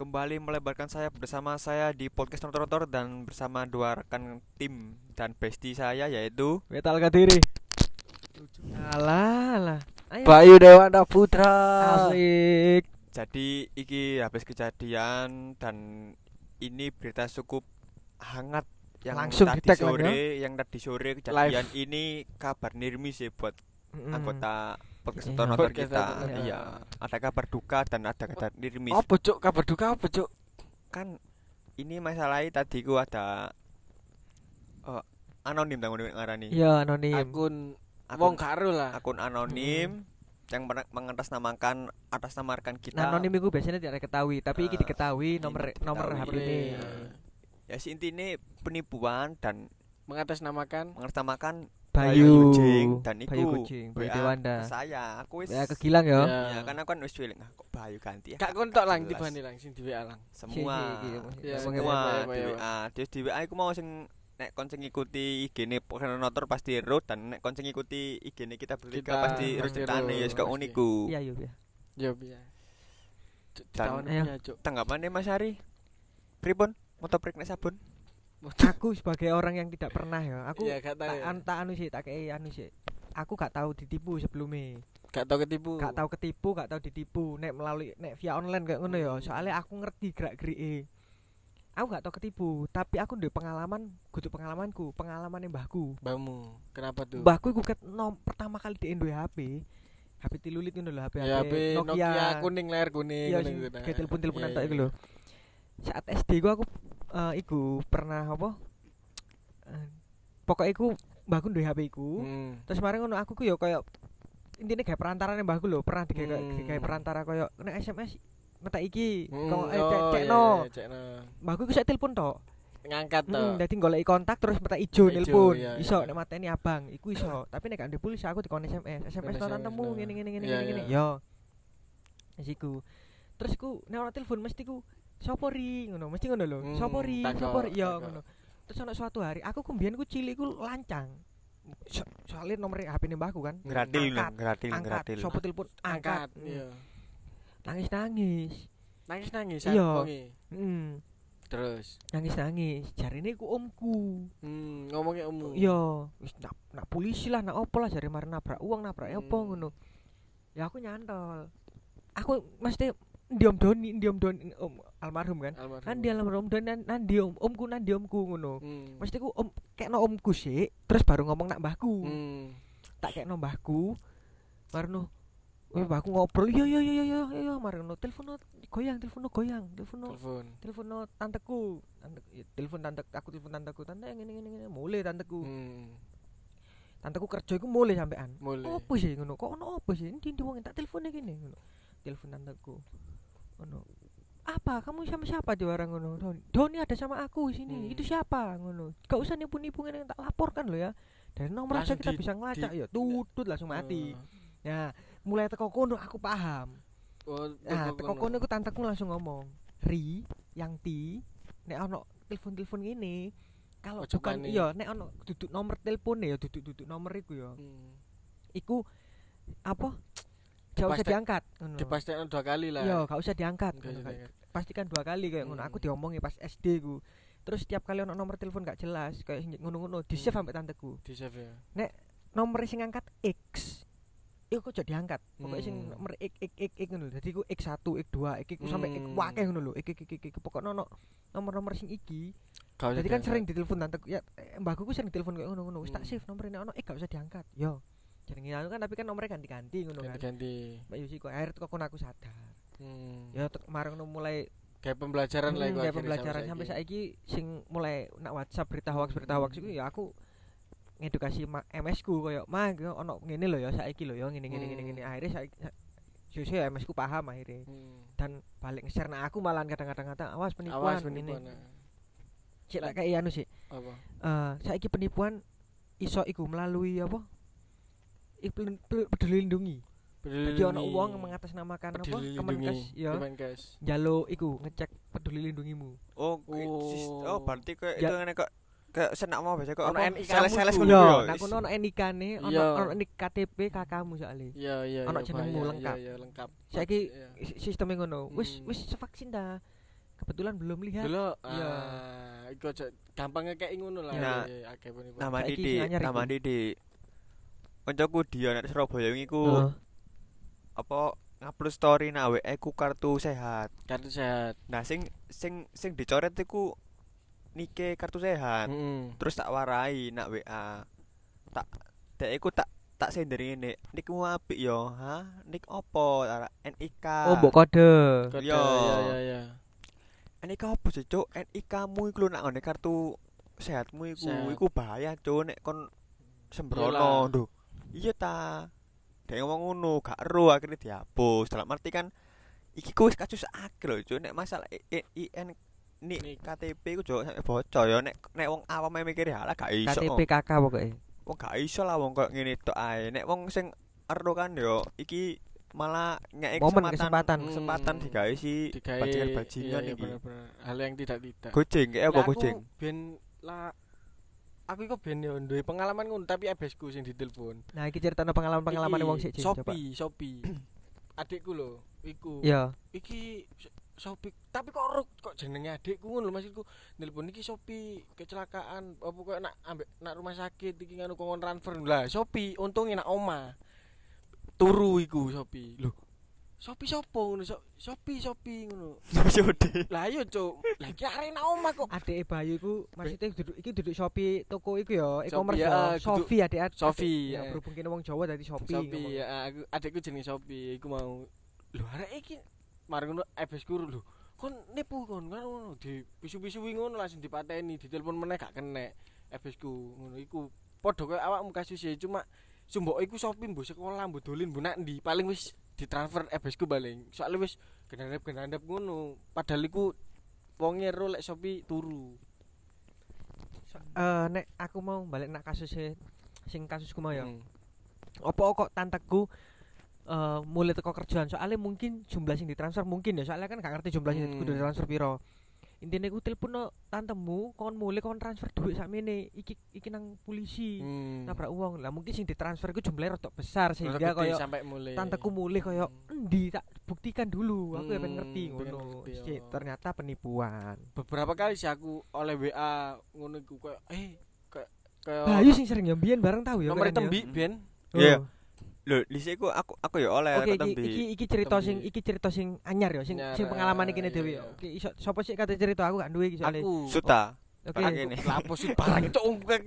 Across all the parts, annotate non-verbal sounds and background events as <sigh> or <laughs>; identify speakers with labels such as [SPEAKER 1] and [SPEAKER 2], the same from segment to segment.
[SPEAKER 1] kembali melebarkan sayap bersama saya di podcast Rotor dan bersama dua rekan tim dan bestie saya yaitu
[SPEAKER 2] Metal Kadiri. Alah, alah. Ayo.
[SPEAKER 3] Bayu Dewanda Putra.
[SPEAKER 2] Asik.
[SPEAKER 1] jadi iki habis kejadian dan ini berita cukup hangat yang
[SPEAKER 2] Langsung
[SPEAKER 1] tadi sore yang tadi sore kejadian ini kabar nirmis ya buat
[SPEAKER 2] Mm-mm.
[SPEAKER 1] anggota podcast. Rotor
[SPEAKER 3] Podcast
[SPEAKER 1] kita iya ada kabar duka dan ada kabar nirmis
[SPEAKER 3] Apa cuk kabar duka apa cuk?
[SPEAKER 1] kan ini masalahnya tadi ku ada eh, anonim tanggung ngarani
[SPEAKER 2] Iya, anonim.
[SPEAKER 3] Akun
[SPEAKER 1] Akun-
[SPEAKER 3] wong karo lah.
[SPEAKER 1] akun anonim yang men- mengatasnamakan atasnamakan kita
[SPEAKER 2] Nah, anonim itu biasanya tidak diketahui, tapi iki
[SPEAKER 1] Ah,
[SPEAKER 2] diketahui
[SPEAKER 1] ini
[SPEAKER 2] nomor
[SPEAKER 1] diketahui.
[SPEAKER 2] nomor HP ini.
[SPEAKER 1] Ya si intinya penipuan dan
[SPEAKER 3] Mengatasnamakan
[SPEAKER 1] mengatasnamakan
[SPEAKER 2] Bayu
[SPEAKER 1] Kucing dan iku
[SPEAKER 2] Bayu Kucing, Bayu
[SPEAKER 1] WA
[SPEAKER 2] Dewanda.
[SPEAKER 1] ke saya aku wis
[SPEAKER 2] Ya ke Gilang ya.
[SPEAKER 3] Ya.
[SPEAKER 1] ya kan aku kan wis ah, kok Bayu ganti ya
[SPEAKER 3] Kak kon tok lang tibane lang sing di WA lang.
[SPEAKER 1] semua semua di. WA terus di WA aku mau sing nek kon sing ngikuti IG-ne Pokenotor pasti root dan nek kon sing ngikuti IG-ne kita bertiga
[SPEAKER 3] Kita
[SPEAKER 1] pasti root
[SPEAKER 3] pasti
[SPEAKER 1] cetane ya
[SPEAKER 3] pasti.
[SPEAKER 1] uniku
[SPEAKER 2] Iya, iya, iya.
[SPEAKER 3] Yo tahun
[SPEAKER 2] Ayo.
[SPEAKER 3] ya
[SPEAKER 1] tanggapannya Mas Ari pripun motoprik nek sabun
[SPEAKER 2] Aku sebagai orang yang tidak pernah ya, aku
[SPEAKER 3] Iya, gak tahu.
[SPEAKER 2] tak
[SPEAKER 3] ya.
[SPEAKER 2] an, tak anu sih, tak kei anu sih. Aku gak tahu ditipu sebelumnya.
[SPEAKER 3] Gak tau ketipu.
[SPEAKER 2] Gak tahu ketipu, gak tahu ditipu. Nek melalui nek via online kayak ngono ya. Soalnya aku ngerti gerak-gerike. Aku gak tahu ketipu, tapi aku duwe pengalaman, kudu pengalamanku, pengalaman mbahku.
[SPEAKER 3] Bamu. Kenapa tuh?
[SPEAKER 2] Mbahku iku ket nom pertama kali di duwe HP. HP tilulit ngono lho, HP,
[SPEAKER 3] Ya HP Nokia, kuning layar kuning
[SPEAKER 2] Iya, kayak telepon-teleponan
[SPEAKER 3] Iya,
[SPEAKER 2] tok
[SPEAKER 3] iya.
[SPEAKER 2] iku lho. Saat SD gua aku eh, iku pernah apa? Eh, pokoknya iku mbahku duwe HP iku.
[SPEAKER 3] Hmm.
[SPEAKER 2] Terus kemarin ngono aku ku yo koyo intine kayak perantara nih mbahku lho, pernah digawe
[SPEAKER 3] Hmm.
[SPEAKER 2] digawe perantara koyo nek SMS ngetek iki,
[SPEAKER 3] Hmm,
[SPEAKER 2] kok eh
[SPEAKER 3] oh,
[SPEAKER 2] cek
[SPEAKER 3] iya,
[SPEAKER 2] cekno. Mbahku iku sak telepon tok.
[SPEAKER 3] Ngangkat to.
[SPEAKER 2] Hmm, dadi goleki kontak terus metek ijo nelpon.
[SPEAKER 3] iya,
[SPEAKER 2] Iso nek mateni abang, iku iso. Tapi nek gak pulsa aku dikon SMS. SMS no tantemu
[SPEAKER 3] SMS,
[SPEAKER 2] ngene ngene ngene ngene. Yo. Wis iku. Terus ku nek ono telepon mesti ku sopo ri ngono, mesti ngono lho.
[SPEAKER 3] Hmm,
[SPEAKER 2] Sopo ri,
[SPEAKER 3] takok.
[SPEAKER 2] ngono. Terus ono suatu hari aku kumbiyen ku cilik ku lancang. So, soalnya nomor HP ne mbahku kan.
[SPEAKER 1] gratil gratil gratil
[SPEAKER 2] Sopo telepon angkat.
[SPEAKER 3] Angkat. Iya.
[SPEAKER 2] Nangis-nangis.
[SPEAKER 3] Nangis-nangis
[SPEAKER 2] Iya.
[SPEAKER 3] wonge.
[SPEAKER 2] Hmm.
[SPEAKER 3] Terus.
[SPEAKER 2] Nangis-nangis. Jarine ku omku.
[SPEAKER 3] Hmm, ngomongnya umum.
[SPEAKER 2] Iya, wis nak, nak polisi lah, nak opo lah jare mari nabrak uang, nabrak opo
[SPEAKER 3] Hmm.
[SPEAKER 2] ngono. Ya aku nyantol. Aku mesti ndiom doni, ndiom doni om almarhum kan.
[SPEAKER 3] Almarhum.
[SPEAKER 2] Nandi almarhum doni nan- nandi om, omku nandi omku ngono.
[SPEAKER 3] Hmm.
[SPEAKER 2] Mesti ku om kekno omku sih, terus baru ngomong nak mbahku.
[SPEAKER 3] Hmm.
[SPEAKER 2] Tak kekno mbahku. Marno Eh, mbahku ngobrol, iya iya iya iya iya iya, marno telepon goyang, telepon goyang, telepon
[SPEAKER 3] Telepon.
[SPEAKER 2] telepon tanteku. Tante, ya, telepon tante, aku telepon tanteku, tante ngene ngene ngene, mulai tanteku.
[SPEAKER 3] Hmm.
[SPEAKER 2] tanteku kerja iku mulai sampean.
[SPEAKER 3] Mulai.
[SPEAKER 2] Apa sih ngono? Kok ono apa sih? Ndi wong tak telpone kene ngono. Telepon tanteku. Ngono. Apa? Kamu sama siapa di warang ngono? Doni. Doni ada sama aku di sini.
[SPEAKER 3] Hmm.
[SPEAKER 2] Itu siapa? Ngono. Gak usah nipu-nipu ngene tak laporkan lo ya. Dari nomor aja kita
[SPEAKER 3] di-
[SPEAKER 2] bisa ngelacak ya. Tutut langsung mati.
[SPEAKER 3] Oh.
[SPEAKER 2] Ya, mulai teko kono aku paham.
[SPEAKER 3] Oh,
[SPEAKER 2] Nah, teko kono aku tanteku langsung ngomong, "Ri, yang ti, nek ono telepon-telepon ngene, kalau
[SPEAKER 3] Ojo
[SPEAKER 2] bukan iya nek ono duduk nomor telepon ya duduk-duduk nomor iku ya.
[SPEAKER 3] Hmm.
[SPEAKER 2] iku apa gak usah diangkat.
[SPEAKER 3] Dipastikan dua kali lah.
[SPEAKER 2] Iya, gak usah diangkat. Pastikan dua kali kayak ngono.
[SPEAKER 3] Hmm.
[SPEAKER 2] Aku diomongi pas SD ku. Terus setiap kali ono nomor telepon gak jelas kayak ngono-ngono di save
[SPEAKER 3] Hmm.
[SPEAKER 2] sampai tanteku.
[SPEAKER 3] Di save ya.
[SPEAKER 2] Nomor sing ngangkat X. Iku kok jadi diangkat. Pokoknya sing
[SPEAKER 3] Hmm.
[SPEAKER 2] nomor X X X X ngono. Dadi ku X1, X2, X iku sampai X
[SPEAKER 3] Hmm.
[SPEAKER 2] wakeh ngono lho. X X X X pokoknya ono nomor-nomor sing iki. Jadi kan sering ditelepon tanteku ya eh, mbahku ku sering ditelepon kayak ngono-ngono. Wis tak
[SPEAKER 3] Hmm.
[SPEAKER 2] save nomornya ono X gak usah diangkat. Yo. Jenenge anu kan tapi kan nomornya ganti-ganti ngono kan.
[SPEAKER 3] ganti-ganti.
[SPEAKER 2] Mbak Yusi kok akhirnya kok aku sadar.
[SPEAKER 3] Hmm.
[SPEAKER 2] Ya kemarin nu mulai
[SPEAKER 3] Kayak pembelajaran lah
[SPEAKER 2] Hmm,
[SPEAKER 3] iku
[SPEAKER 2] kayak pembelajaran sampai saiki sing mulai nak WhatsApp berita hoax berita hoax iku ya aku ngedukasi ma- MS ku koyo mah ono ngene lho ya saiki lho ya ngene ngene ngene
[SPEAKER 3] Hmm.
[SPEAKER 2] ngene akhirnya saiki Susu ya MS ku paham akhirnya
[SPEAKER 3] Hmm.
[SPEAKER 2] dan balik nge-share nah aku malahan kadang-kadang kata awas penipuan
[SPEAKER 3] Awas
[SPEAKER 2] ini
[SPEAKER 3] penipuan. nah.
[SPEAKER 2] cek lah kayak anu sih
[SPEAKER 3] Apa?
[SPEAKER 2] eh saiki penipuan iso iku melalui apa Peduli lindungi
[SPEAKER 3] Peduli
[SPEAKER 2] jadi ono wong mengatasnamakan apa Kemenkes ya
[SPEAKER 3] Kemenkes.
[SPEAKER 2] jalo iku ngecek peduli lindungimu
[SPEAKER 1] oh
[SPEAKER 3] Oh.
[SPEAKER 1] oh berarti kayak
[SPEAKER 2] Ya.
[SPEAKER 1] itu ngene kok kayak senak mau biasa kok
[SPEAKER 3] Ono NIK
[SPEAKER 1] sales-sales ngono yo.
[SPEAKER 2] nah kono ono NIK-ne, ono ono NIK KTP kakakmu soalnya.
[SPEAKER 3] Iya iya.
[SPEAKER 2] Ono jenengmu lengkap.
[SPEAKER 3] Iya iya lengkap.
[SPEAKER 2] Saiki sistemnya ngono. Wis
[SPEAKER 3] Hmm.
[SPEAKER 2] wis vaksin dah. kebetulan belum lihat.
[SPEAKER 3] Dulu
[SPEAKER 2] Iya.
[SPEAKER 3] ah, iku aja gampang ngekeki ngono lah.
[SPEAKER 1] Nah. Nama Didi, nama. Didi. Koncoku dia nek Surabaya wingi ku
[SPEAKER 2] Heeh.
[SPEAKER 1] apa ngupload story nak WA ku kartu sehat.
[SPEAKER 3] kartu sehat.
[SPEAKER 1] Nah, sing sing sing dicoret iku nike kartu sehat.
[SPEAKER 3] Heeh.
[SPEAKER 1] Terus tak warai nak WA. Tak dek iku tak tak sender ngene. Nikmu apik yo, ha? Nik opo? Ara NIK.
[SPEAKER 2] Oh, mbok kode.
[SPEAKER 3] Kode,
[SPEAKER 1] Yo.
[SPEAKER 3] Iya, iya, iya.
[SPEAKER 1] NIK opo sih, Cuk? NIK-mu iku lho nak ngene kartu sehatmu iku.
[SPEAKER 3] Sehat.
[SPEAKER 1] Iku bahaya, Cuk, nek kon sembrono, Duh. Iya ta. Dek ngomong ngono, gak ero akhirnya dihapus. Dalam arti kan iki ku wis kasus akeh lho, Cuk. Nek masalah IN nik
[SPEAKER 3] Nik.
[SPEAKER 1] KTP ku Cuk sampe bocor ya nek nek wong awam mikir halah gak iso.
[SPEAKER 2] KTP kakak pokoknya.
[SPEAKER 1] Wong gak iso lah wong koyo ngene tok ae. Nek wong sing ero kan yo iki malah ngek kesempatan
[SPEAKER 2] kesempatan.
[SPEAKER 3] Hmm.
[SPEAKER 1] kesempatan digawe si
[SPEAKER 3] Digawe
[SPEAKER 1] bajingan-bajingan
[SPEAKER 3] iya, iya,
[SPEAKER 1] iki.
[SPEAKER 3] bener-bener. Hal yang tidak tidak.
[SPEAKER 1] Gojeng kayak apa gojeng?
[SPEAKER 3] Ben lah aku iku ben yo duwe pengalaman ngono tapi abesku sing ditelepon.
[SPEAKER 2] Nah, iki ceritanya pengalaman-pengalaman wong sik.
[SPEAKER 3] Shopee, Shopee. <clears throat> Adikku lho, iku.
[SPEAKER 2] Ya.
[SPEAKER 3] Iki Sh- Shopee, tapi kok ro kok jenenge adikku ngono lho maksudku. Nelpon iki Shopee kecelakaan apa kok nak ambek nak rumah sakit iki nganu kongkon transfer. Lah Shopee untungnya nak oma. Turu iku Shopee. Lho. Shopee sopo ngono? So- Shopee Shopee ngono. Lah iya, Cuk. Lah iki arek nak oma kok.
[SPEAKER 2] Adek Bayu iku maksudnya duduk iki duduk Shopee toko iku ya, e-commerce ya. Sofi adek adek.
[SPEAKER 3] Shopee,
[SPEAKER 2] Ya, berhubung kene wong Jawa dadi Shopee.
[SPEAKER 3] Shopee
[SPEAKER 2] ngomong.
[SPEAKER 3] ya aku adikku jenenge Shopee iku mau lho arek iki mari ngono FS guru lho kon nipu kon kan ngono di pisu-pisuwi ngono langsung dipateni ditelepon meneh gak kena FS ku ngono iku padha koyo awakmu kasus e cuma sumbok iku Shopee mbok sekolah mbok dolen mbok nak ndi paling wis ditransfer FS ku baling soalnya wis gendandap-gendandap ngono padahal iku wonge ro lek Shopee turu
[SPEAKER 2] Eh nek aku mau balik nak kasus sing kasusku mau ya.
[SPEAKER 3] Hmm.
[SPEAKER 2] Apa kok tanteku eh mulai teko kerjaan soalnya mungkin jumlah sing ditransfer mungkin ya soalnya kan gak ngerti jumlah sing
[SPEAKER 3] Hmm.
[SPEAKER 2] kudu ditransfer piro intinya ku telepon no tantemu kon mulai kon transfer duit sakmene iki iki nang polisi
[SPEAKER 3] Hmm.
[SPEAKER 2] nabrak uang lah mungkin sing ditransfer ku jumlahnya rodok besar
[SPEAKER 3] Rada
[SPEAKER 2] sehingga koyo
[SPEAKER 3] mulai
[SPEAKER 2] tanteku mulai koyo
[SPEAKER 3] Hmm.
[SPEAKER 2] endi tak buktikan dulu aku ya pengen
[SPEAKER 3] Hmm,
[SPEAKER 2] ngerti
[SPEAKER 3] pengen
[SPEAKER 2] ngono
[SPEAKER 3] ngerti,
[SPEAKER 2] Shit,
[SPEAKER 3] oh.
[SPEAKER 2] ternyata penipuan
[SPEAKER 3] beberapa kali sih aku oleh WA ngono iku kayak eh kayak kayak
[SPEAKER 2] Bayu sing sering nyambien bareng tahu ya
[SPEAKER 3] nomor
[SPEAKER 2] ya.
[SPEAKER 3] tembi ben
[SPEAKER 2] Oh.
[SPEAKER 1] Iya. Lho, lise ku aku aku ya oleh
[SPEAKER 2] Oke,
[SPEAKER 1] kok
[SPEAKER 2] iki,
[SPEAKER 1] tembi.
[SPEAKER 2] iki iki cerita
[SPEAKER 3] Tembi.
[SPEAKER 2] sing iki cerita sing anyar ya, sing sing pengalaman iki
[SPEAKER 3] iya,
[SPEAKER 2] dhewe ya. Oke, iso sapa sih kate cerita aku gak duwe iki soalnya.
[SPEAKER 3] aku
[SPEAKER 1] Suta.
[SPEAKER 2] Oke.
[SPEAKER 1] Pak ini.
[SPEAKER 3] lapo sih barang itu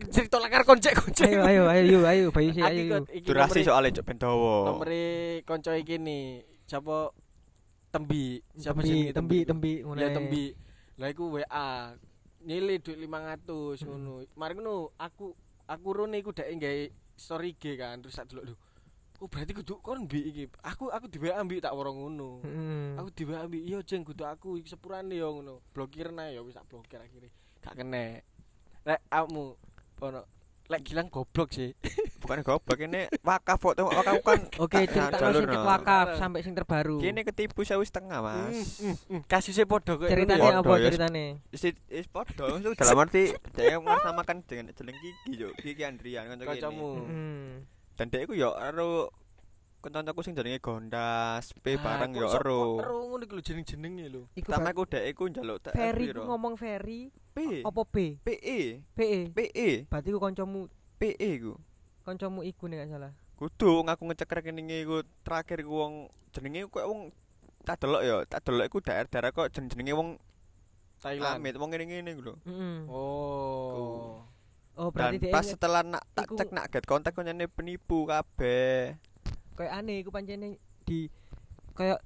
[SPEAKER 3] cerita lakar koncek koncek
[SPEAKER 2] Ayo ayo ayo ayo ayo Bayu sih
[SPEAKER 3] Aku
[SPEAKER 2] ayo.
[SPEAKER 1] Durasi soalnya cok ben dawa.
[SPEAKER 3] nomere konco iki nih siapa tembi siapa
[SPEAKER 2] Tembi,
[SPEAKER 3] jenenge
[SPEAKER 2] tembi, tembi ngono.
[SPEAKER 3] ya
[SPEAKER 2] ae.
[SPEAKER 3] tembi lah iku WA nyile duit 500
[SPEAKER 2] Hmm.
[SPEAKER 3] ngono mari ngono aku aku rene iku dek nggawe story IG kan terus tak delok lho oh berarti kudu kon mbi iki aku aku di WA mbi tak woro ngono
[SPEAKER 2] Heeh.
[SPEAKER 3] aku di WA mbi iya jeng kudu aku iki sepurane yo ngono blokir nae yo wis tak blokir akhirnya gak kena lek kamu ono lek gilang goblok sih <laughs>
[SPEAKER 1] Bukan goblok ini wakaf foto wakaf kan <laughs>
[SPEAKER 2] Oke,
[SPEAKER 1] Nah,
[SPEAKER 2] cerita
[SPEAKER 1] jalur,
[SPEAKER 2] sing
[SPEAKER 1] no.
[SPEAKER 2] wakaf sampai sing terbaru.
[SPEAKER 1] kene ketipu sewu setengah, Mas.
[SPEAKER 3] kasusnya podo kok
[SPEAKER 2] Ceritanya
[SPEAKER 1] Podo,
[SPEAKER 2] apa
[SPEAKER 1] ya.
[SPEAKER 2] ceritane?
[SPEAKER 1] Is is padha itu <laughs> dalam arti dia mengatasnamakan dengan jeneng Kiki yo. Kiki Andrian kanca kene.
[SPEAKER 3] kancamu
[SPEAKER 2] Heeh.
[SPEAKER 1] Dan dia iku yo karo kancaku sing jenenge Gondas, P
[SPEAKER 3] Ah,
[SPEAKER 1] bareng
[SPEAKER 3] kok
[SPEAKER 1] yo
[SPEAKER 3] iso-
[SPEAKER 1] ero.
[SPEAKER 3] kok ero ngono iki lho jeneng-jenenge lho
[SPEAKER 2] Iku
[SPEAKER 1] Pertama aku dek iku njaluk TR
[SPEAKER 2] Ferry ku ngomong Ferry
[SPEAKER 1] P.
[SPEAKER 2] apa B?
[SPEAKER 1] PE.
[SPEAKER 2] PE.
[SPEAKER 1] PE.
[SPEAKER 2] Berarti ku kancamu
[SPEAKER 1] PE ku.
[SPEAKER 2] kancamu iku nek salah.
[SPEAKER 1] Kudu aku ngecek rekeninge iku terakhir ku wong jenenge koyo wong tak delok yo, tak delok iku daerah-daerah kok jenenge wong
[SPEAKER 3] Thailand
[SPEAKER 1] Amit, wong ngene-ngene iku lho.
[SPEAKER 2] Heeh.
[SPEAKER 3] oh
[SPEAKER 2] Oh,
[SPEAKER 1] Dan
[SPEAKER 2] berarti dia
[SPEAKER 1] pas setelah nak tak
[SPEAKER 2] iku-
[SPEAKER 1] cek nak get kontak konyane penipu kabeh.
[SPEAKER 2] kayak aneh iku pancene di kayak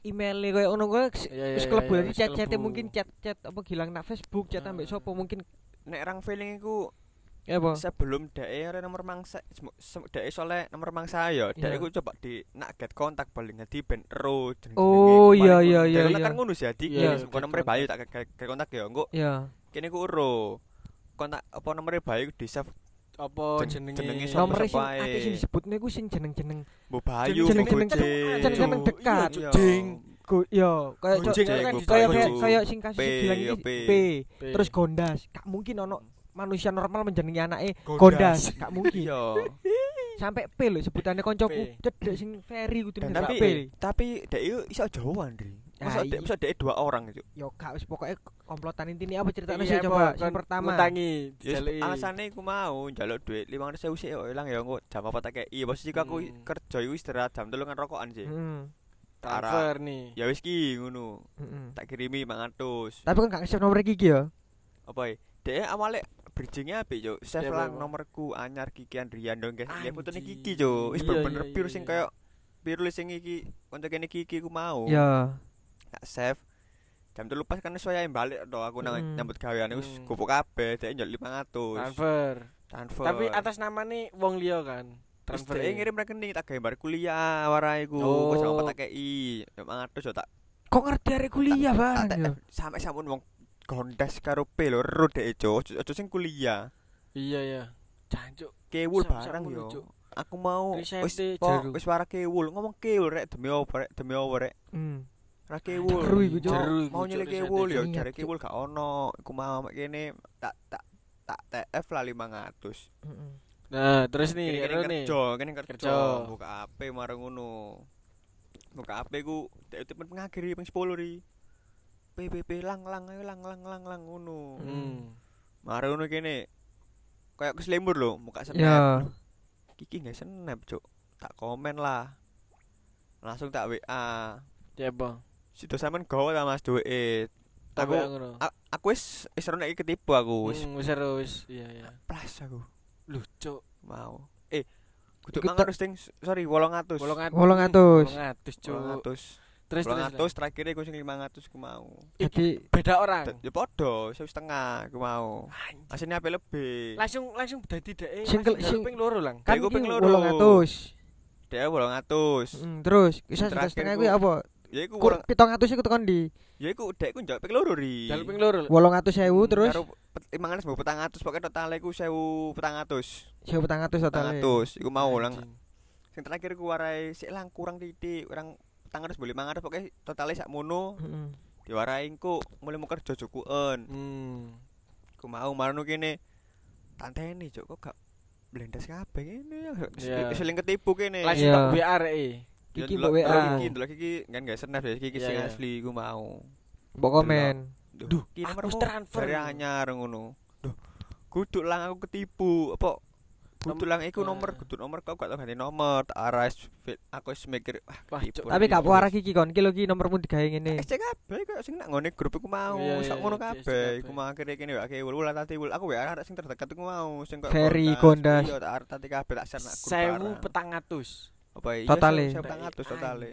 [SPEAKER 2] email kayak ngono
[SPEAKER 3] Iya, iya,
[SPEAKER 2] wis
[SPEAKER 3] iya,
[SPEAKER 2] klebu
[SPEAKER 3] iya,
[SPEAKER 2] dadi
[SPEAKER 3] wis
[SPEAKER 2] chat-chat
[SPEAKER 3] klebu.
[SPEAKER 2] mungkin chat-chat apa gilang nak Facebook chat ambek
[SPEAKER 3] Ah.
[SPEAKER 2] sapa mungkin
[SPEAKER 1] Nek rang feeling iku
[SPEAKER 2] ya apa
[SPEAKER 1] sebelum dhek ora nomor mangsa dhek soleh nomor mangsa ya
[SPEAKER 2] Iya.
[SPEAKER 1] iku coba di nak get kontak paling dadi ben ero jeneng
[SPEAKER 2] Oh, iya, iya, iya,
[SPEAKER 1] iya
[SPEAKER 2] iya.
[SPEAKER 1] kan ngono sih adi
[SPEAKER 3] Iya,
[SPEAKER 1] kene
[SPEAKER 3] get
[SPEAKER 1] nomor bayu tak get kontak ya engko
[SPEAKER 2] ya
[SPEAKER 1] kene ku ero kontak apa nomor bayu di save
[SPEAKER 3] apa
[SPEAKER 1] Jen-
[SPEAKER 3] jenenge
[SPEAKER 1] jenenge
[SPEAKER 2] nomor sing
[SPEAKER 1] ae.
[SPEAKER 2] akeh sing disebutne ku sing jeneng-jeneng
[SPEAKER 1] Bu Bayu
[SPEAKER 2] Jeneng-
[SPEAKER 1] Bu
[SPEAKER 2] jeneng- dekat.
[SPEAKER 3] Jeng.
[SPEAKER 2] go yo
[SPEAKER 1] Bayu.
[SPEAKER 2] kayak kayak sing kasus
[SPEAKER 1] P,
[SPEAKER 2] gilang
[SPEAKER 1] yo,
[SPEAKER 2] iki
[SPEAKER 1] P.
[SPEAKER 2] Terus Gondas gak mungkin ono manusia normal menjenengi anake
[SPEAKER 3] Gondas.
[SPEAKER 2] Gak mungkin sampai P lho sebutannya koncoku cedek sing Ferry kudu
[SPEAKER 1] tapi
[SPEAKER 2] P
[SPEAKER 1] tapi iku iso Jawa Andri. Masa
[SPEAKER 2] iya.
[SPEAKER 1] dek masa dek dua orang gitu.
[SPEAKER 2] Yo gak wis pokoke komplotan intine apa ceritanya sih
[SPEAKER 3] apa,
[SPEAKER 2] coba sing pertama.
[SPEAKER 3] ngutangi
[SPEAKER 1] Ya
[SPEAKER 3] dijaluki.
[SPEAKER 1] alasane iku mau njaluk duit 500.000 sik kok ilang ya engko jam apa tak kei. Posisi aku
[SPEAKER 3] Hmm.
[SPEAKER 1] kerja iku istirahat jam 3 kan rokokan sih.
[SPEAKER 2] Heeh.
[SPEAKER 3] transfer nih.
[SPEAKER 1] Ya wis ki ngono.
[SPEAKER 2] Heeh.
[SPEAKER 1] Tak kirimi 500.
[SPEAKER 2] Tapi kan gak nge-save nomor iki ya.
[SPEAKER 1] Apa ya? Dek awalnya bridgingnya apik yo. Save
[SPEAKER 3] Bang?
[SPEAKER 1] nomorku anyar Kiki Andrian dong guys. Ya fotone
[SPEAKER 3] Anjing.
[SPEAKER 1] Kiki jo. Wis
[SPEAKER 3] Iya,
[SPEAKER 1] bener-bener
[SPEAKER 3] iya,
[SPEAKER 1] pure
[SPEAKER 3] iya,
[SPEAKER 1] sing
[SPEAKER 3] iya.
[SPEAKER 1] kayak pure sing iki kanca kene Kiki ku mau.
[SPEAKER 2] Ya.
[SPEAKER 1] Tak save. Jam telu pas kan saya balik to aku nang
[SPEAKER 2] Hmm.
[SPEAKER 1] nyambut gawean wis
[SPEAKER 3] Hmm.
[SPEAKER 1] gopok kabeh dek njol 500.
[SPEAKER 3] Transfer.
[SPEAKER 1] Transfer.
[SPEAKER 3] Tapi atas nama nih wong liya kan.
[SPEAKER 1] transfer
[SPEAKER 3] Transfer.
[SPEAKER 1] ngirim rekening tak gawe bar kuliah warai ku.
[SPEAKER 3] Oh.
[SPEAKER 1] Wis apa tak kei. 500 yo tak
[SPEAKER 2] Kok ngerti arek kuliah, yo?
[SPEAKER 1] sampe sampun wong gondas karo P lho ro dek jo. Ojo sing kuliah.
[SPEAKER 3] Iya ya. Jancuk.
[SPEAKER 1] Kewul barang yo. Aku mau wis wis wara kewul ngomong kewul rek demi apa rek demi apa rek.
[SPEAKER 2] Hmm.
[SPEAKER 1] Ra kewul.
[SPEAKER 2] Jeru iku.
[SPEAKER 3] Jeru
[SPEAKER 1] Mau nyelek kewul yo jare
[SPEAKER 2] Ingat,
[SPEAKER 1] kewul gak ono. Iku mau kene tak tak tak TF lah 500.
[SPEAKER 2] Heeh.
[SPEAKER 3] Nah, terus nih,
[SPEAKER 1] Kene
[SPEAKER 3] Ero
[SPEAKER 1] kene
[SPEAKER 3] nih.
[SPEAKER 1] kerja, kene kerja. Buka HP marang ngono. Buka HP ku temen pengakhiri ping 10 ri. PPP lang lang ayo lang lang lang lang ngono.
[SPEAKER 3] Hmm.
[SPEAKER 1] Marang ngono kene. Kayak keslembur lho, muka snap.
[SPEAKER 2] Ya.
[SPEAKER 1] Kiki nggak snap, Cuk. Tak komen lah. Langsung tak WA.
[SPEAKER 3] Ya, Bang.
[SPEAKER 1] Sido sampean gawe ta Mas duit.
[SPEAKER 3] Tapi
[SPEAKER 1] Aku aku wis wis nek ketipu aku wis
[SPEAKER 3] Hmm, wis seru, wis. Iya, iya.
[SPEAKER 1] plus aku
[SPEAKER 3] Loh, Cuk.
[SPEAKER 1] mau. Eh, kudu mangan ding sorry 800.
[SPEAKER 3] 800.
[SPEAKER 2] 800.
[SPEAKER 3] 800, Cuk.
[SPEAKER 1] 800.
[SPEAKER 3] Terus terus.
[SPEAKER 1] 200 terakhir iku sing 500 ku mau.
[SPEAKER 2] Jadi
[SPEAKER 3] beda orang.
[SPEAKER 1] Ya padha, sewu setengah ku mau. Asine ape lebih.
[SPEAKER 3] Langsung langsung dadi.
[SPEAKER 2] Sing kel- sing-
[SPEAKER 3] ping loro lang.
[SPEAKER 2] kan
[SPEAKER 1] iku
[SPEAKER 2] iki
[SPEAKER 1] ping loro.
[SPEAKER 2] 800.
[SPEAKER 1] Dia 800.
[SPEAKER 2] Heeh, terus
[SPEAKER 1] Terakhir
[SPEAKER 2] setengah kuwi apa?
[SPEAKER 1] Ya iku
[SPEAKER 2] Kur
[SPEAKER 1] wolong
[SPEAKER 2] 700 iku tekan di
[SPEAKER 1] ya iku dek ku njok ping loro ri.
[SPEAKER 3] Dalu ping loro.
[SPEAKER 2] 800.000 terus
[SPEAKER 1] Karo pet- mangan sebab 400 pokoke total iku 1400.
[SPEAKER 2] 1400 totalnya.
[SPEAKER 1] 400 iku mau lang. Sing terakhir ku warai sik lang kurang titik, kurang 400 boleh 500 pokoke totale sak mono
[SPEAKER 2] Heeh.
[SPEAKER 1] diwarai engko mulai mau kerja jukuan.
[SPEAKER 3] Hmm.
[SPEAKER 1] Ku mau marno kene tanteni cuk kok gak blendas kabeh ngene ya.
[SPEAKER 3] Iya.
[SPEAKER 1] Seling ketipu kene.
[SPEAKER 3] Langsung
[SPEAKER 2] Iya.
[SPEAKER 3] tak WA rek.
[SPEAKER 2] Kiki
[SPEAKER 1] Ya,
[SPEAKER 2] mbok WA.
[SPEAKER 1] delok Kiki, delok Kiki kan gak snap ya Kiki
[SPEAKER 3] Iya,
[SPEAKER 1] sing asli ku mau.
[SPEAKER 2] Mbok komen.
[SPEAKER 1] Duh, ki
[SPEAKER 3] aku
[SPEAKER 1] nomormu
[SPEAKER 3] transfer.
[SPEAKER 1] dari anyar ngono. Duh, kudu lang aku ketipu. Apa? Kudu lang iku nomor,
[SPEAKER 3] Ah.
[SPEAKER 1] kudu nomor kau gak tau ganti nomor. Tak aras. Aku wis mikir, ah,
[SPEAKER 3] Wah.
[SPEAKER 2] Tapi gak
[SPEAKER 1] Ketipu.
[SPEAKER 2] puara Kiki kon, ki lho ki nomormu digawe ngene.
[SPEAKER 1] SC kabeh kok sing nak ngone grup iku mau, sak ngono kabeh. Iku mau akhirnya kene wae wul wul tati wul. Aku wae arek sing terdekat iku mau sing kok
[SPEAKER 2] Ferry, Gondas.
[SPEAKER 1] Iya, tak tati kabeh tak share nak grup.
[SPEAKER 3] Sewu
[SPEAKER 1] barang.
[SPEAKER 3] petang atus.
[SPEAKER 1] Apa iya?
[SPEAKER 2] Totale.
[SPEAKER 1] Totale.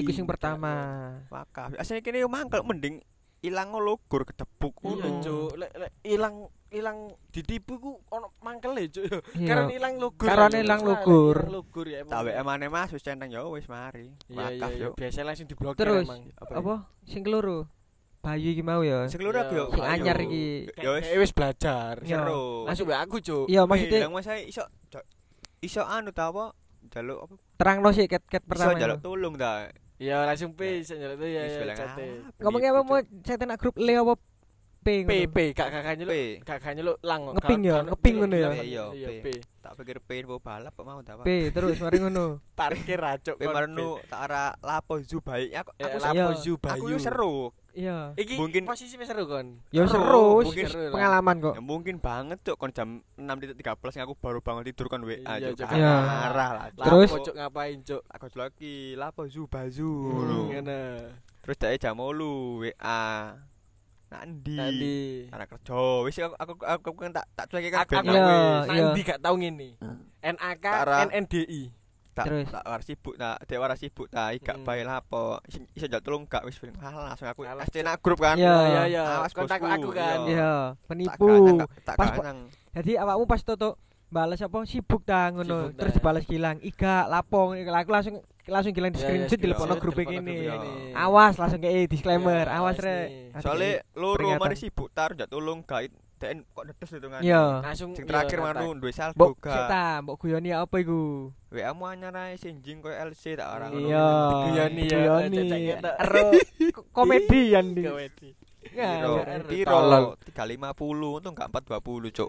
[SPEAKER 2] Iku sing pertama.
[SPEAKER 1] Wakaf. Asline kene yo mangkel mending ilang logor kedebuk
[SPEAKER 3] Iya,
[SPEAKER 1] ngono.
[SPEAKER 3] Cuk. Lek lek ilang ilang ditipu ku ono mangkele, Cuk.
[SPEAKER 2] Iya.
[SPEAKER 3] Karena ilang lugur.
[SPEAKER 2] Karena ilang lugur.
[SPEAKER 3] Ilang lugur ya.
[SPEAKER 1] Tak WA maneh Mas wis centeng yo wis mari. Wakaf yo.
[SPEAKER 3] Biasa langsung diblokir
[SPEAKER 2] Terus apa? Sing keloro. Bayu iki mau ya.
[SPEAKER 1] Sing keloro yo.
[SPEAKER 2] Sing anyar iki.
[SPEAKER 1] Ya wis
[SPEAKER 3] belajar.
[SPEAKER 1] Seru.
[SPEAKER 3] WA aku, Cuk.
[SPEAKER 2] Iya maksudnya
[SPEAKER 1] Lah mas saya iso iso anu ta apa? Jaluk apa?
[SPEAKER 2] terangno sih ket-ket
[SPEAKER 1] Iso
[SPEAKER 2] pertama.
[SPEAKER 1] jaluk
[SPEAKER 2] itu.
[SPEAKER 1] tulung ta.
[SPEAKER 3] Iya, langsung P iso njaluk tuh ya
[SPEAKER 1] Wis
[SPEAKER 3] ya
[SPEAKER 1] bilang,
[SPEAKER 3] chat.
[SPEAKER 1] ah,
[SPEAKER 2] Ngomongnya apa
[SPEAKER 1] penipu,
[SPEAKER 2] mau
[SPEAKER 1] Cuk.
[SPEAKER 2] saya tenak grup Le apa P
[SPEAKER 3] P? P gak nyeluk.
[SPEAKER 1] P.
[SPEAKER 3] Gak gak nyeluk lang.
[SPEAKER 2] Ngeping ya, ngeping ngono ya?
[SPEAKER 3] gak-
[SPEAKER 1] Iya,
[SPEAKER 3] Iya,
[SPEAKER 1] P. Tak pikir P mau balap kok mau ta, Pak.
[SPEAKER 2] P terus mari ngono. <laughs>
[SPEAKER 3] Parkir racuk.
[SPEAKER 1] P marno tak arah lapo zu baik. Aku
[SPEAKER 3] Eh,
[SPEAKER 1] aku
[SPEAKER 3] lapo
[SPEAKER 2] Iya.
[SPEAKER 3] zu
[SPEAKER 1] aku
[SPEAKER 3] bayu.
[SPEAKER 1] yo seru.
[SPEAKER 2] Iya.
[SPEAKER 3] Iki
[SPEAKER 1] Mungkin-
[SPEAKER 3] posisi wis seru kon.
[SPEAKER 2] Ya
[SPEAKER 1] Seru, mungkin
[SPEAKER 2] pengalaman kok.
[SPEAKER 1] Ya mungkin banget cuk kon jam 6.13 aku baru bangun tidur kon WA
[SPEAKER 3] Iya.
[SPEAKER 1] Gak
[SPEAKER 2] Iya.
[SPEAKER 1] Marah lah.
[SPEAKER 2] Terus?
[SPEAKER 3] Cuk, ngapain, Cuk?
[SPEAKER 1] aku lagi lapo zu bazu
[SPEAKER 2] Hmm.
[SPEAKER 3] Ngene.
[SPEAKER 1] Terus dhek jam 8 WA. Nandi.
[SPEAKER 3] Tadi.
[SPEAKER 1] Anak kerja. Wis aku aku aku kan tak tak cueke
[SPEAKER 3] Aku
[SPEAKER 1] kabeh.
[SPEAKER 3] aku
[SPEAKER 2] Iya,
[SPEAKER 3] gak tau ngene. NAK
[SPEAKER 1] Tara.
[SPEAKER 3] NNDI.
[SPEAKER 1] tak
[SPEAKER 2] Terus?
[SPEAKER 1] tak war sibuk tak dek war sibuk tak gak
[SPEAKER 3] Hmm.
[SPEAKER 1] bae lapo Iso- njak tulung gak wis ah, langsung aku pasti nak grup kan
[SPEAKER 2] Iya.
[SPEAKER 3] Iya, iya.
[SPEAKER 1] Awas,
[SPEAKER 3] Kontak aku kan.
[SPEAKER 1] Iya.
[SPEAKER 2] Penipu.
[SPEAKER 1] tak-
[SPEAKER 2] Pas
[SPEAKER 1] kanang
[SPEAKER 2] Jadi awakmu pas toto balas apa sibuk ta ngono. Terus dibalas gilang. Iga lapong. Aku langsung langsung gilang di
[SPEAKER 3] Iya, iya,
[SPEAKER 2] screenshot di
[SPEAKER 3] screenshot,
[SPEAKER 2] grup ini. Awas langsung kayak disclaimer. Awas rek.
[SPEAKER 1] loro
[SPEAKER 2] peringatan.
[SPEAKER 1] mari sibuk tar njak tulung gak dek kok netes itu kan
[SPEAKER 2] Iya.
[SPEAKER 3] Langsung
[SPEAKER 1] sing
[SPEAKER 3] iya,
[SPEAKER 1] terakhir manu duwe saldo
[SPEAKER 2] Mbok
[SPEAKER 1] gak
[SPEAKER 2] sik ta, mbok guyoni apa iku?
[SPEAKER 1] WA mu anyar ae sinjing koyo LC tak orang
[SPEAKER 2] Iya.
[SPEAKER 3] Diguyoni ya,
[SPEAKER 2] Diguyoni.
[SPEAKER 3] cecek ketok.
[SPEAKER 2] Ero ko- komedian <laughs> di.
[SPEAKER 3] Komedi.
[SPEAKER 1] Piro? Piro?
[SPEAKER 3] Tolol.
[SPEAKER 1] 350 untung gak 420, Cuk.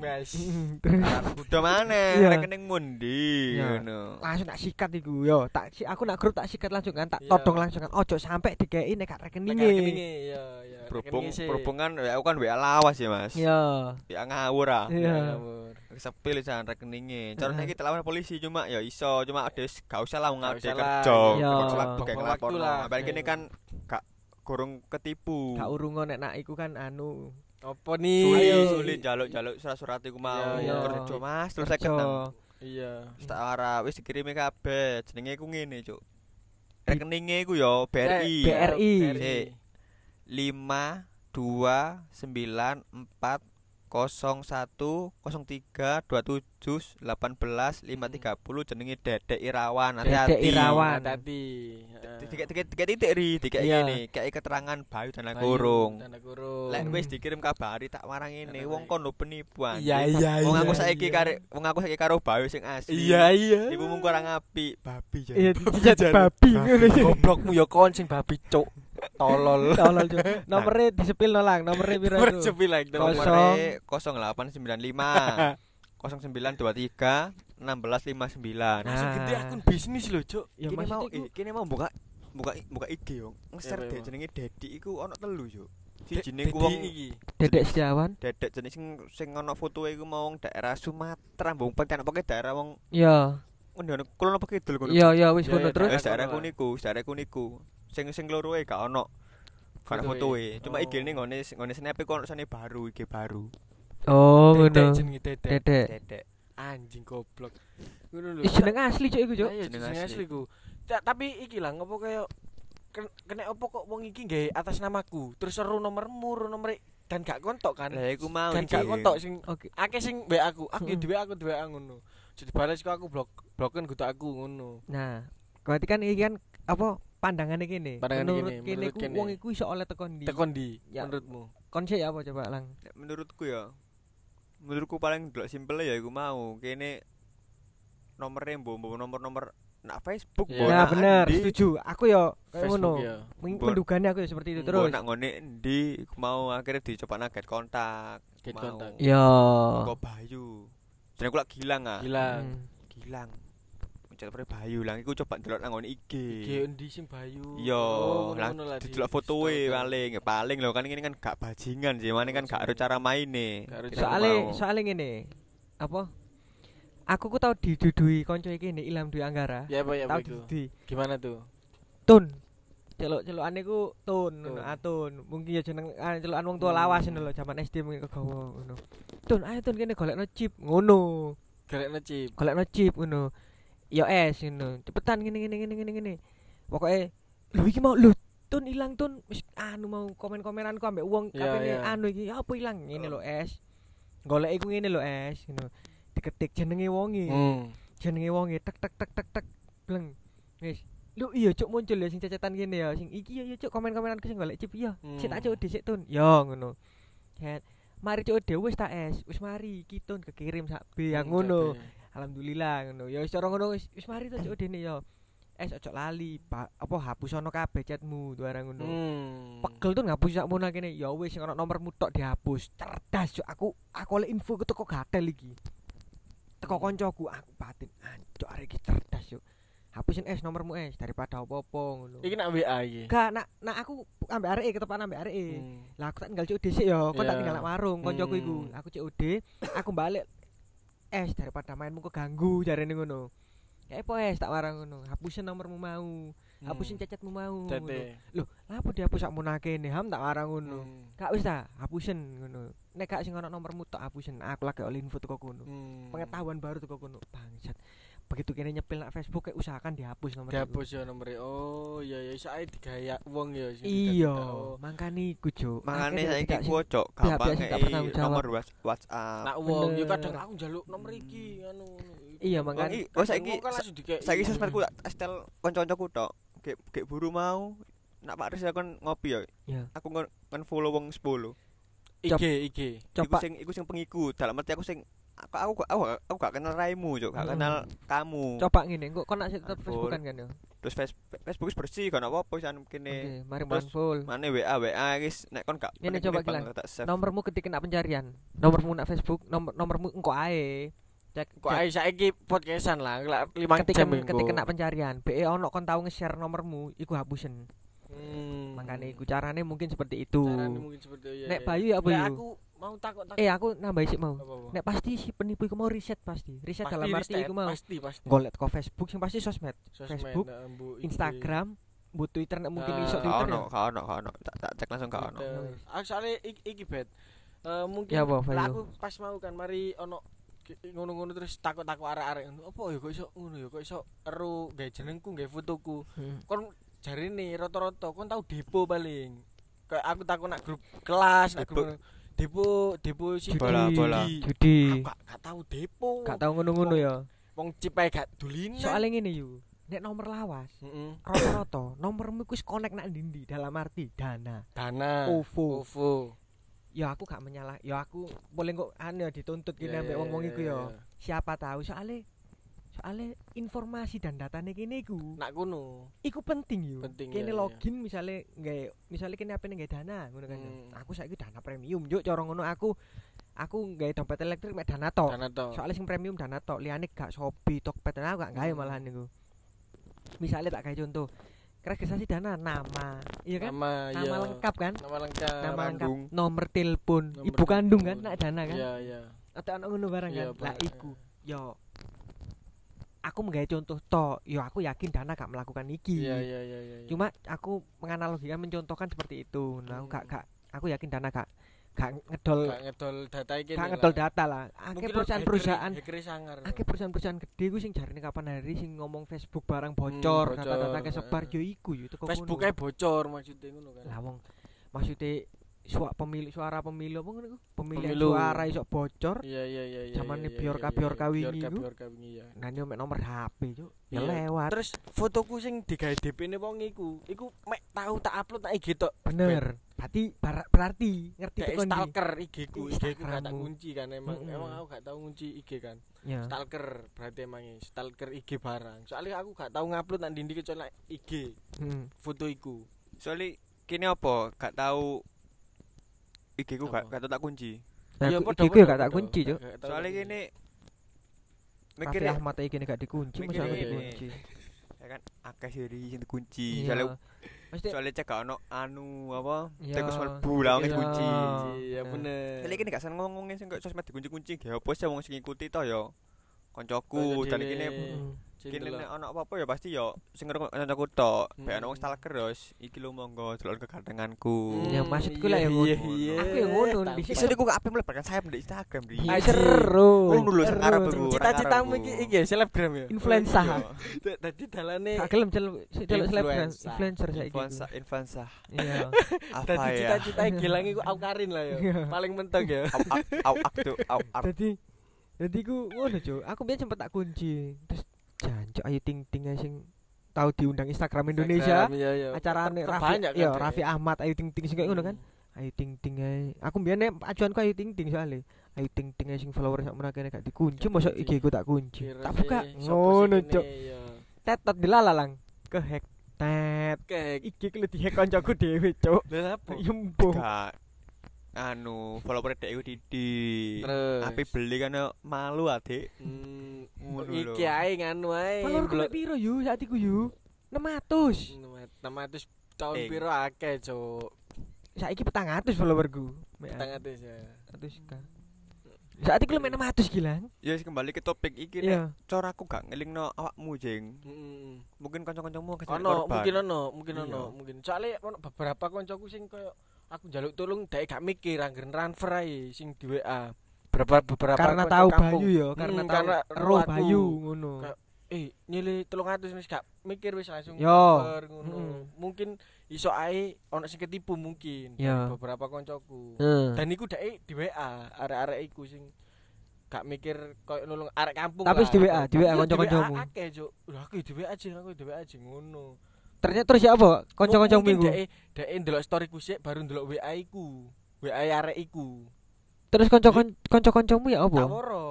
[SPEAKER 1] Udah mana? <laughs> Rekening mundi ngono.
[SPEAKER 2] langsung tak sikat iku yo tak si aku nak grup tak sikat langsung kan tak todong langsung kan ojo sampai dikei nek gak
[SPEAKER 3] Nek
[SPEAKER 2] rekeninge
[SPEAKER 3] rekeninge, iya, iya.
[SPEAKER 1] Berhubung
[SPEAKER 3] rekeninge sih.
[SPEAKER 1] berhubung kan ya aku kan WA lawas ya, Mas.
[SPEAKER 2] yo
[SPEAKER 1] Ya ngawur ah.
[SPEAKER 3] Iya,
[SPEAKER 2] iya
[SPEAKER 3] ngawur.
[SPEAKER 1] Sepil jan rekeninge. Cara
[SPEAKER 2] Heeh.
[SPEAKER 1] nek kita lawan polisi cuma ya iso, cuma ada gak usah lah
[SPEAKER 3] Gak
[SPEAKER 1] ngade
[SPEAKER 3] usah lah.
[SPEAKER 1] kerja. Kerja waktu kayak ngelapor.
[SPEAKER 3] lah.
[SPEAKER 1] Ini
[SPEAKER 3] Iya.
[SPEAKER 1] kan gak kurung ketipu.
[SPEAKER 2] gak urungo nek nak iku kan anu
[SPEAKER 3] Apa nih?
[SPEAKER 1] Sulit, sulit jaluk-jaluk surat-surat iku mau. Kerja Mas, terus saya.
[SPEAKER 3] Iya.
[SPEAKER 1] Wis tak ara, wis dikirimi kabeh. Jenenge ku ngene, Cuk. Rekeninge ku yo BRI.
[SPEAKER 2] BRI.
[SPEAKER 1] Eh. 5 2 9 4 01 03 27 18 530 jenenge Dedek Irawan
[SPEAKER 2] Dedek
[SPEAKER 1] hati-hati.
[SPEAKER 2] Irawan.
[SPEAKER 1] Tiga tiga titik ri,
[SPEAKER 2] Iya.
[SPEAKER 1] ini, kayak keterangan Bayu dan kurung.
[SPEAKER 3] Tanda kurung.
[SPEAKER 1] Lek
[SPEAKER 2] Hmm.
[SPEAKER 1] wis dikirim kabari tak warang ini,
[SPEAKER 3] Tanda
[SPEAKER 1] wong kon lho penipuan.
[SPEAKER 3] Iya, iya,
[SPEAKER 1] Wong aku saiki kare, wong aku saiki karo Bayu sing asli.
[SPEAKER 3] Iya, iya.
[SPEAKER 1] Iku mung kurang apik, babi jan.
[SPEAKER 2] dijat babi ngono iki
[SPEAKER 3] Goblokmu ya kon sing babi cuk. Tolol. <laughs>
[SPEAKER 2] tolol Cuk. nomere disepil no <laughs> lang nomere piro iku
[SPEAKER 3] Bercepi like
[SPEAKER 2] Kosong.
[SPEAKER 1] Nomere 0895 0923 1659.
[SPEAKER 3] Langsung
[SPEAKER 2] Nah.
[SPEAKER 3] gede akun bisnis lho, Cuk.
[SPEAKER 2] ya
[SPEAKER 1] kini mau
[SPEAKER 2] iku
[SPEAKER 1] kini mau buka buka buka IG yo. Ngeser deh jenenge Dedi iku ono telu yo. Sijine
[SPEAKER 3] Dedi
[SPEAKER 1] ku wong
[SPEAKER 3] iki.
[SPEAKER 2] dedek setiawan
[SPEAKER 1] Dedek jenenge sing sing ono fotoe iku mau daerah Sumatera, mbong pancen pokoke daerah wong
[SPEAKER 2] iya
[SPEAKER 1] ngono kulon apa kidul ngono.
[SPEAKER 2] iya iya wis ngono terus
[SPEAKER 1] Wis daerah
[SPEAKER 3] kono
[SPEAKER 1] kuniku, daerah kuniku. Sing sing loroe gak ono. Gak
[SPEAKER 3] Fotoe.
[SPEAKER 1] Cuma
[SPEAKER 3] Oh.
[SPEAKER 1] IG ne ngone ngone snap iku ono sane baru, IG baru.
[SPEAKER 2] oh ngono
[SPEAKER 3] jenenge Dedek.
[SPEAKER 2] dedek.
[SPEAKER 3] Anjing goblok. Ngono lho.
[SPEAKER 2] Jeneng asli cuk iku cuk
[SPEAKER 1] jeneng asli.
[SPEAKER 3] ku. Ta- Tapi iki lah ngopo kaya ken- kena opo kok wong iki gawe atas namaku. Terus seru nomormu, nomor dan gak kontok kan.
[SPEAKER 1] Lah iku mau
[SPEAKER 3] Dan gak kontok sing
[SPEAKER 2] oke
[SPEAKER 3] akeh sing mbek aku. Aku dhewe aku dhewe ngono. Jadi bales kok aku blok bloken kudu aku ngono.
[SPEAKER 2] nah berarti kan iki kan apa pandangannya gini
[SPEAKER 3] Pandangannya
[SPEAKER 2] menurut
[SPEAKER 3] gini,
[SPEAKER 2] kene
[SPEAKER 3] menurut
[SPEAKER 2] ku
[SPEAKER 3] kene.
[SPEAKER 2] wong iku iso oleh tekon ndi
[SPEAKER 3] Tekon di
[SPEAKER 2] Ya.
[SPEAKER 3] menurutmu?
[SPEAKER 2] konsep apa coba lang
[SPEAKER 1] menurutku ya menurutku paling delok simpel ya iku mau kene nomere mbok mbok nomor-nomor nak Facebook mbok
[SPEAKER 2] ya bener
[SPEAKER 1] endi,
[SPEAKER 2] setuju aku yo ngono
[SPEAKER 3] Facebook ya.
[SPEAKER 2] Mendugannya aku ya seperti itu terus
[SPEAKER 1] nak ngene endi iku mau akhirnya dicoba naget kontak
[SPEAKER 3] Get
[SPEAKER 1] mau.
[SPEAKER 3] kontak.
[SPEAKER 2] yo
[SPEAKER 1] Kok Bayu jenenge aku lak gilang ah.
[SPEAKER 3] Gila.
[SPEAKER 2] Hmm.
[SPEAKER 1] gilang. Mencet pre Bayu. Lang iku coba delok nang ngene IG
[SPEAKER 3] Iki endi sing Bayu?
[SPEAKER 1] Iya,
[SPEAKER 3] Oh,
[SPEAKER 1] didelok
[SPEAKER 3] di-
[SPEAKER 1] fotoe paling paling lho kan ini kan gak bajingan sih, mana kan gak ada cara maine. Mau.
[SPEAKER 2] soalnya ngene. Apa? Aku ku tau didudui konco iki nih Ilham Dwi Anggara.
[SPEAKER 3] Ya apa ya
[SPEAKER 2] tau
[SPEAKER 3] apa
[SPEAKER 2] didudui.
[SPEAKER 3] Gimana tuh?
[SPEAKER 2] tun celuk celukan ku tun ngono
[SPEAKER 3] Tun.
[SPEAKER 2] atun mungkin ya jeneng ah, celukan wong tua
[SPEAKER 3] Hmm.
[SPEAKER 2] lawas ngono lho jaman SD mungkin kegawa ngono. Tun ayo tun kene golekno chip ngono.
[SPEAKER 3] Galek chip.
[SPEAKER 2] golekno chip ngono. Ya es ngono. Cepetan ngene ngene ngene ngene ngene pokoke lho iki mau lho tun ilang tun. Wis anu mau komen-komenanku ambek wong kabeh anu iki apa ilang? Ngene lho es. Golek iku ngene lho es ngono. Diketik jenenge wonge.
[SPEAKER 3] Hmm.
[SPEAKER 2] jenenge wonge tek tek tek tek tek bleng. Wis lu iya cuk muncul ya sing cecetan gini ya sing iki ya ya cuk komen-komenanku sing golek chip iya sik tak
[SPEAKER 3] Hmm.
[SPEAKER 2] cuk dhisik tun. Ya ngono. Ket. mari cuk dhewe wis tak es wis mari iki tun kekirim sak B yang
[SPEAKER 3] Hmm,
[SPEAKER 2] ngono. alhamdulillah ngono. Ya wis cara ngono wis wis mari to cuk dene ya. Es ojo lali pa, apa hapus ono kabeh chatmu barang ngono.
[SPEAKER 3] Hmm.
[SPEAKER 2] pegel tuh ngapus sak mono kene. Ya wis sing ono nomormu tok dihapus. Cerdas cuk aku aku oleh info ke teko gatel iki. Teko koncoku aku batin ancuk arek iki cerdas cuk hapusin es nomormu es daripada apa-apa ngono
[SPEAKER 3] Iki nak WA iki.
[SPEAKER 2] gak nak nak aku ambek arek ketepan ambek arek
[SPEAKER 3] Hmm.
[SPEAKER 2] lah aku tak tinggal COD sik ya kok tak
[SPEAKER 3] Iya.
[SPEAKER 2] tinggal nak warung koncoku
[SPEAKER 3] Hmm.
[SPEAKER 2] iku aku COD aku balik es daripada mainmu keganggu jarene ngono ya apa es tak warang ngono hapusin nomormu mau hapusin chatmu mau ngono. Loh, lah apa dihapus sak munake ne? Ham tak warang ngono.
[SPEAKER 3] Hmm.
[SPEAKER 2] Gak wis ta, hapusen ngono. Nek gak sing ono nomormu tok hapusen. Aku lagi oleh info teko kono.
[SPEAKER 3] Hmm.
[SPEAKER 2] Pengetahuan baru teko kono. Bangsat. Begitu kene nyepil nak Facebook kayak usahakan dihapus nomor.
[SPEAKER 3] Dihapus ya nomornya. Oh iya iya ae digaya wong ya
[SPEAKER 2] Iya,
[SPEAKER 3] didak-didak. Oh.
[SPEAKER 2] makane iku, Cuk.
[SPEAKER 1] Makane
[SPEAKER 2] Akhirnya
[SPEAKER 1] saiki
[SPEAKER 2] tidak sing-
[SPEAKER 1] ku ojo
[SPEAKER 2] pihak-pihak
[SPEAKER 1] gampang
[SPEAKER 2] jawab.
[SPEAKER 1] nomor Whats- WhatsApp.
[SPEAKER 3] Nak wong yo kadang aku njaluk nomor iki anu.
[SPEAKER 2] Iya,
[SPEAKER 1] Wong
[SPEAKER 2] makane
[SPEAKER 1] i- oh saiki saiki sosmedku tak setel kanca-kancaku tok. Gek gek buru mau nak Pak Riz kon ngopi ya.
[SPEAKER 2] Iya.
[SPEAKER 1] Aku ngon follow wong 10.
[SPEAKER 3] IG IG.
[SPEAKER 1] Iku
[SPEAKER 2] coba
[SPEAKER 1] sing iku sing pengikut. Dalam arti aku sing aku aku aku, aku gak kenal raimu cuk gak
[SPEAKER 2] Hmm.
[SPEAKER 1] kenal kamu
[SPEAKER 2] Coba ngene, kok kon nak
[SPEAKER 1] Full.
[SPEAKER 2] Facebookan kan yo.
[SPEAKER 1] terus face- Facebook wis bersih gak apa-apa san
[SPEAKER 2] Oke,
[SPEAKER 1] kene
[SPEAKER 2] mari
[SPEAKER 1] Terus,
[SPEAKER 2] full.
[SPEAKER 1] mana WA WA guys nek kon gak
[SPEAKER 2] Ini coba
[SPEAKER 1] save.
[SPEAKER 2] Nomormu ketik nak pencarian. Nomormu nak Facebook, nomor nomormu engko ae. Cek
[SPEAKER 3] Kok ae saiki podcastan lah, 5
[SPEAKER 2] ketik
[SPEAKER 3] jam
[SPEAKER 2] ketik kena pencarian. BE ono kon tau nge-share nomormu, iku hapusen.
[SPEAKER 3] Hmm.
[SPEAKER 2] Makanya iku carane mungkin seperti itu.
[SPEAKER 3] Carane mungkin seperti itu.
[SPEAKER 2] Nek Bayu ya apa
[SPEAKER 3] Lek
[SPEAKER 2] Yu?
[SPEAKER 3] aku mau takut-takut.
[SPEAKER 2] Eh aku nambahi sik mau. Nek pasti si penipu iku mau riset pasti. Riset dalam arti iku mau
[SPEAKER 3] Pasti, pasti.
[SPEAKER 2] golek ke Facebook sing pasti sosmed,
[SPEAKER 3] Sosmed,
[SPEAKER 2] Facebook,
[SPEAKER 3] nah, Bu, IG,
[SPEAKER 2] Instagram, bu Twitter nek mungkin
[SPEAKER 3] Nah,
[SPEAKER 2] iso Twitter.
[SPEAKER 1] ono
[SPEAKER 2] ya.
[SPEAKER 1] ono ono tak tak cek langsung gak ono.
[SPEAKER 3] Aku soalnya iki, iki bet. Eh, mungkin
[SPEAKER 2] Ya apa,
[SPEAKER 3] lah aku pas mau kan mari ono ngono-ngono terus takut-takut arek-arek ngono. Apa ya kok iso ngono ya kok iso ero gawe jenengku gawe fotoku.
[SPEAKER 2] Hmm.
[SPEAKER 3] Kon jarine rata-rata kon tau depo paling. Kayak aku takut nak grup kelas, nak grup depo depo si
[SPEAKER 2] Judi.
[SPEAKER 1] Bola, bola.
[SPEAKER 2] Judi.
[SPEAKER 3] Gak, gak tau depo.
[SPEAKER 2] Gak tau ngono-ngono ya.
[SPEAKER 3] Wong cipai gak duline.
[SPEAKER 2] Soalnya ngene yu. Nek nomor lawas,
[SPEAKER 3] Heeh.
[SPEAKER 2] rata-rata nomormu iku wis connect nak ndi dalam arti dana,
[SPEAKER 3] Dana.
[SPEAKER 2] OVO.
[SPEAKER 3] OVO.
[SPEAKER 2] Ya aku gak menyalah, ya aku boleh kok anu ya dituntut gini
[SPEAKER 3] Ya,
[SPEAKER 2] ambek wong-wong iku ya.
[SPEAKER 3] ya.
[SPEAKER 2] Siapa tahu soalnya soalnya informasi dan datane kene iku
[SPEAKER 3] Nak kuno.
[SPEAKER 2] iku penting yo.
[SPEAKER 3] Penting,
[SPEAKER 2] kene
[SPEAKER 3] ya, ya.
[SPEAKER 2] login misale nggae misale kene apa nggae dana ngono kan.
[SPEAKER 3] Hmm.
[SPEAKER 2] Aku saiki dana premium juk cara ngono aku aku nggae dompet elektrik mek dana tok.
[SPEAKER 3] Dana to.
[SPEAKER 2] Soalnya sing premium dana tok, liyane gak Shopee, Tokped aku gak gawe
[SPEAKER 3] Hmm.
[SPEAKER 2] malahan niku. Misale tak gawe contoh. Registrasi dana nama, iya kan?
[SPEAKER 3] Nama,
[SPEAKER 2] Nama
[SPEAKER 3] iya.
[SPEAKER 2] lengkap kan?
[SPEAKER 3] Nama lengkap.
[SPEAKER 2] Nama lengkap,
[SPEAKER 1] Kandung.
[SPEAKER 2] nomor telepon, ibu kandung kan nak dana kan?
[SPEAKER 3] Iya, iya.
[SPEAKER 2] Atau anak ngono barang
[SPEAKER 3] Iya,
[SPEAKER 2] kan? Lah iku, yo aku menggawe contoh tok, yo aku yakin dana gak melakukan iki.
[SPEAKER 3] Iya, iya, iya, iya.
[SPEAKER 2] Cuma aku menganalogikan mencontohkan seperti itu. Nah, aku gak
[SPEAKER 3] Hmm.
[SPEAKER 2] gak aku yakin dana gak gak ngedol
[SPEAKER 3] gak ngedol data iki.
[SPEAKER 2] gak ngedol data lah. Akeh perusahaan-perusahaan akeh perusahaan-perusahaan gede ku sing jarine kapan hari sing ngomong Facebook barang bocor,
[SPEAKER 3] Hmm, bocor,
[SPEAKER 2] data-data kesebar
[SPEAKER 3] heeh.
[SPEAKER 2] yo iku yo teko
[SPEAKER 3] Facebook bocor maksudnya ngono kan.
[SPEAKER 2] Lah wong maksudnya suara pemilik suara pemilu apa ngono? Pemilihan
[SPEAKER 3] Pemilu.
[SPEAKER 2] suara iso bocor.
[SPEAKER 3] Iya, iya, iya, iya.
[SPEAKER 2] Zamane
[SPEAKER 3] iya,
[SPEAKER 2] Biorka-
[SPEAKER 3] iya,
[SPEAKER 2] Biorka
[SPEAKER 3] iya.
[SPEAKER 2] wingi
[SPEAKER 3] Biorka,
[SPEAKER 2] iku.
[SPEAKER 3] Biorka wingi ya.
[SPEAKER 2] Nah, ini mek nomor HP, Cuk. Ya lewat.
[SPEAKER 3] Terus fotoku sing digawe DP-ne wong iku, iku mek tahu tak upload nang IG tok.
[SPEAKER 2] Bener. Berarti berarti ngerti
[SPEAKER 3] Kayak stalker IG ku, IG ku gak tak kunci kan emang. Emang aku gak tahu ngunci IG kan. Stalker berarti emangnya stalker IG barang. Soalnya aku gak tahu ngupload nang ndi kecuali IG
[SPEAKER 2] Hmm.
[SPEAKER 3] foto iku.
[SPEAKER 1] soalnya kini apa gak tahu IG ku gak gak tak kunci.
[SPEAKER 2] Nah, aku-
[SPEAKER 3] padha-
[SPEAKER 2] iki ya gak tak kunci, Cuk.
[SPEAKER 1] Gini
[SPEAKER 2] Raffi
[SPEAKER 1] mikirnya
[SPEAKER 2] Ahmad iki gak dikunci, masa aku dikunci. <laughs>
[SPEAKER 1] ya kan akeh siri sing dikunci.
[SPEAKER 2] Mesti
[SPEAKER 1] soalnya cek gak ono anu apa?
[SPEAKER 2] Iya.
[SPEAKER 1] tikus mlebu lah wong dikunci
[SPEAKER 3] kunci. Iya bener.
[SPEAKER 1] soalnya kini gak seneng ngomongin sing kok sosmed dikunci-kunci gak apa sih wong sing ngikuti to ya koncoku
[SPEAKER 3] Konco
[SPEAKER 1] dan
[SPEAKER 3] dhewe. Sing delok.
[SPEAKER 1] nek ono apa-apa ya pasti ya sing ngerungok koncoku tok
[SPEAKER 3] Hmm.
[SPEAKER 1] ben ono wong stalker terus iki lho monggo delok kegantenganku
[SPEAKER 2] Ya,
[SPEAKER 3] Hmm,
[SPEAKER 2] maksudku
[SPEAKER 3] iya,
[SPEAKER 2] lah ya ngono. Aku ya ngono,
[SPEAKER 1] Iso niku gak ape melebarkan sayap di Instagram di.
[SPEAKER 3] Aji.
[SPEAKER 2] seru.
[SPEAKER 1] Wong dulu
[SPEAKER 2] seru.
[SPEAKER 1] sekarang tuh.
[SPEAKER 3] Cita-citamu iki iki ya, selebgram ya.
[SPEAKER 2] Influencer.
[SPEAKER 1] Iya.
[SPEAKER 3] Tadi dalane
[SPEAKER 2] Gak gelem celuk celuk selebgram,
[SPEAKER 3] Influencer.
[SPEAKER 2] influencer saiki.
[SPEAKER 1] Influencer, influencer.
[SPEAKER 2] Iya. <laughs>
[SPEAKER 1] Apa
[SPEAKER 3] Dadi
[SPEAKER 1] ya?
[SPEAKER 3] cita-cita Gilang iku au Karin lah ya. Paling mentok ya.
[SPEAKER 1] Au au au.
[SPEAKER 2] Dadi dadi ku ngono, Cuk. Aku biyen sempet tak kunci. Terus jancuk ayu ting ting sing tahu diundang Instagram Indonesia.
[SPEAKER 3] Instagram, iya, iya. Tetep
[SPEAKER 2] Raffi,
[SPEAKER 3] kan, Dek.
[SPEAKER 2] Raffi Ahmad Ayu Ting Ting sing ngono kan. Ayu Ting Ting ae. Aku mbiyen nek acuanku Ayu Ting Ting soalnya. Ayu Ting Ting sing follower sak menake gak dikunci, mosok IG ku tak kunci. Tak buka ngono, Cuk.
[SPEAKER 3] iya.
[SPEAKER 2] Tetot dilalalang. Kehack. Tet.
[SPEAKER 3] Kek.
[SPEAKER 2] IG ku dihack kancaku dhewe, Cuk.
[SPEAKER 3] Lah apa?
[SPEAKER 2] Yembo.
[SPEAKER 1] Gak anu follower dek iku Didi.
[SPEAKER 3] Terus.
[SPEAKER 1] Ape beli kan malu adik.
[SPEAKER 3] Hmm,
[SPEAKER 1] Ngono
[SPEAKER 3] iki ae nganu ae.
[SPEAKER 2] Follower piro yu saat iku yu? 600.
[SPEAKER 3] 600 tahun
[SPEAKER 1] Eh.
[SPEAKER 3] piro akeh, Cuk.
[SPEAKER 2] Saiki 400 followerku. Mek
[SPEAKER 3] Petang atus ya.
[SPEAKER 2] 100 k. Saat iku lu mek 600 gilang.
[SPEAKER 1] Ya wis kembali ke topik iki nek cara aku gak ngelingno awakmu jeng.
[SPEAKER 3] Heeh.
[SPEAKER 1] Mungkin kanca-kancamu
[SPEAKER 3] Ono,
[SPEAKER 1] korban.
[SPEAKER 3] mungkin ono, mungkin ono, mungkin. Ono beberapa koncoku sing koyo aku njaluk tolong dhek gak mikir angger transfer ae sing di WA. Beberapa beberapa
[SPEAKER 2] Karena tahu. Bayu ya, karena
[SPEAKER 3] Hmm,
[SPEAKER 2] tahu
[SPEAKER 3] karena
[SPEAKER 2] ro
[SPEAKER 3] ro aku.
[SPEAKER 2] Bayu ngono.
[SPEAKER 3] Eh, nyile 300 wis gak mikir wis langsung
[SPEAKER 2] Yo.
[SPEAKER 3] ngono.
[SPEAKER 2] Mm.
[SPEAKER 3] Mungkin iso ae ono sing ketipu mungkin.
[SPEAKER 2] Yo.
[SPEAKER 3] Beberapa koncoku.
[SPEAKER 2] Heeh.
[SPEAKER 3] Dan iku dhek di WA, arek-arek iku sing gak mikir koyo nulung arek kampung
[SPEAKER 2] Tapi
[SPEAKER 3] lah.
[SPEAKER 2] di WA, di WA.
[SPEAKER 3] WA Akeh, Cuk. Lah aku di WA aja, aku di WA aja ngono.
[SPEAKER 2] Ternyata terus ya apa? Kanca-kancamu
[SPEAKER 3] Mungkin
[SPEAKER 2] iku.
[SPEAKER 3] Dek dek ndelok storyku sik baru ndelok WA iku. WA arek iku.
[SPEAKER 2] Terus kanca-kan- kanca-kancamu ya
[SPEAKER 3] Tak
[SPEAKER 2] apa?
[SPEAKER 3] woro.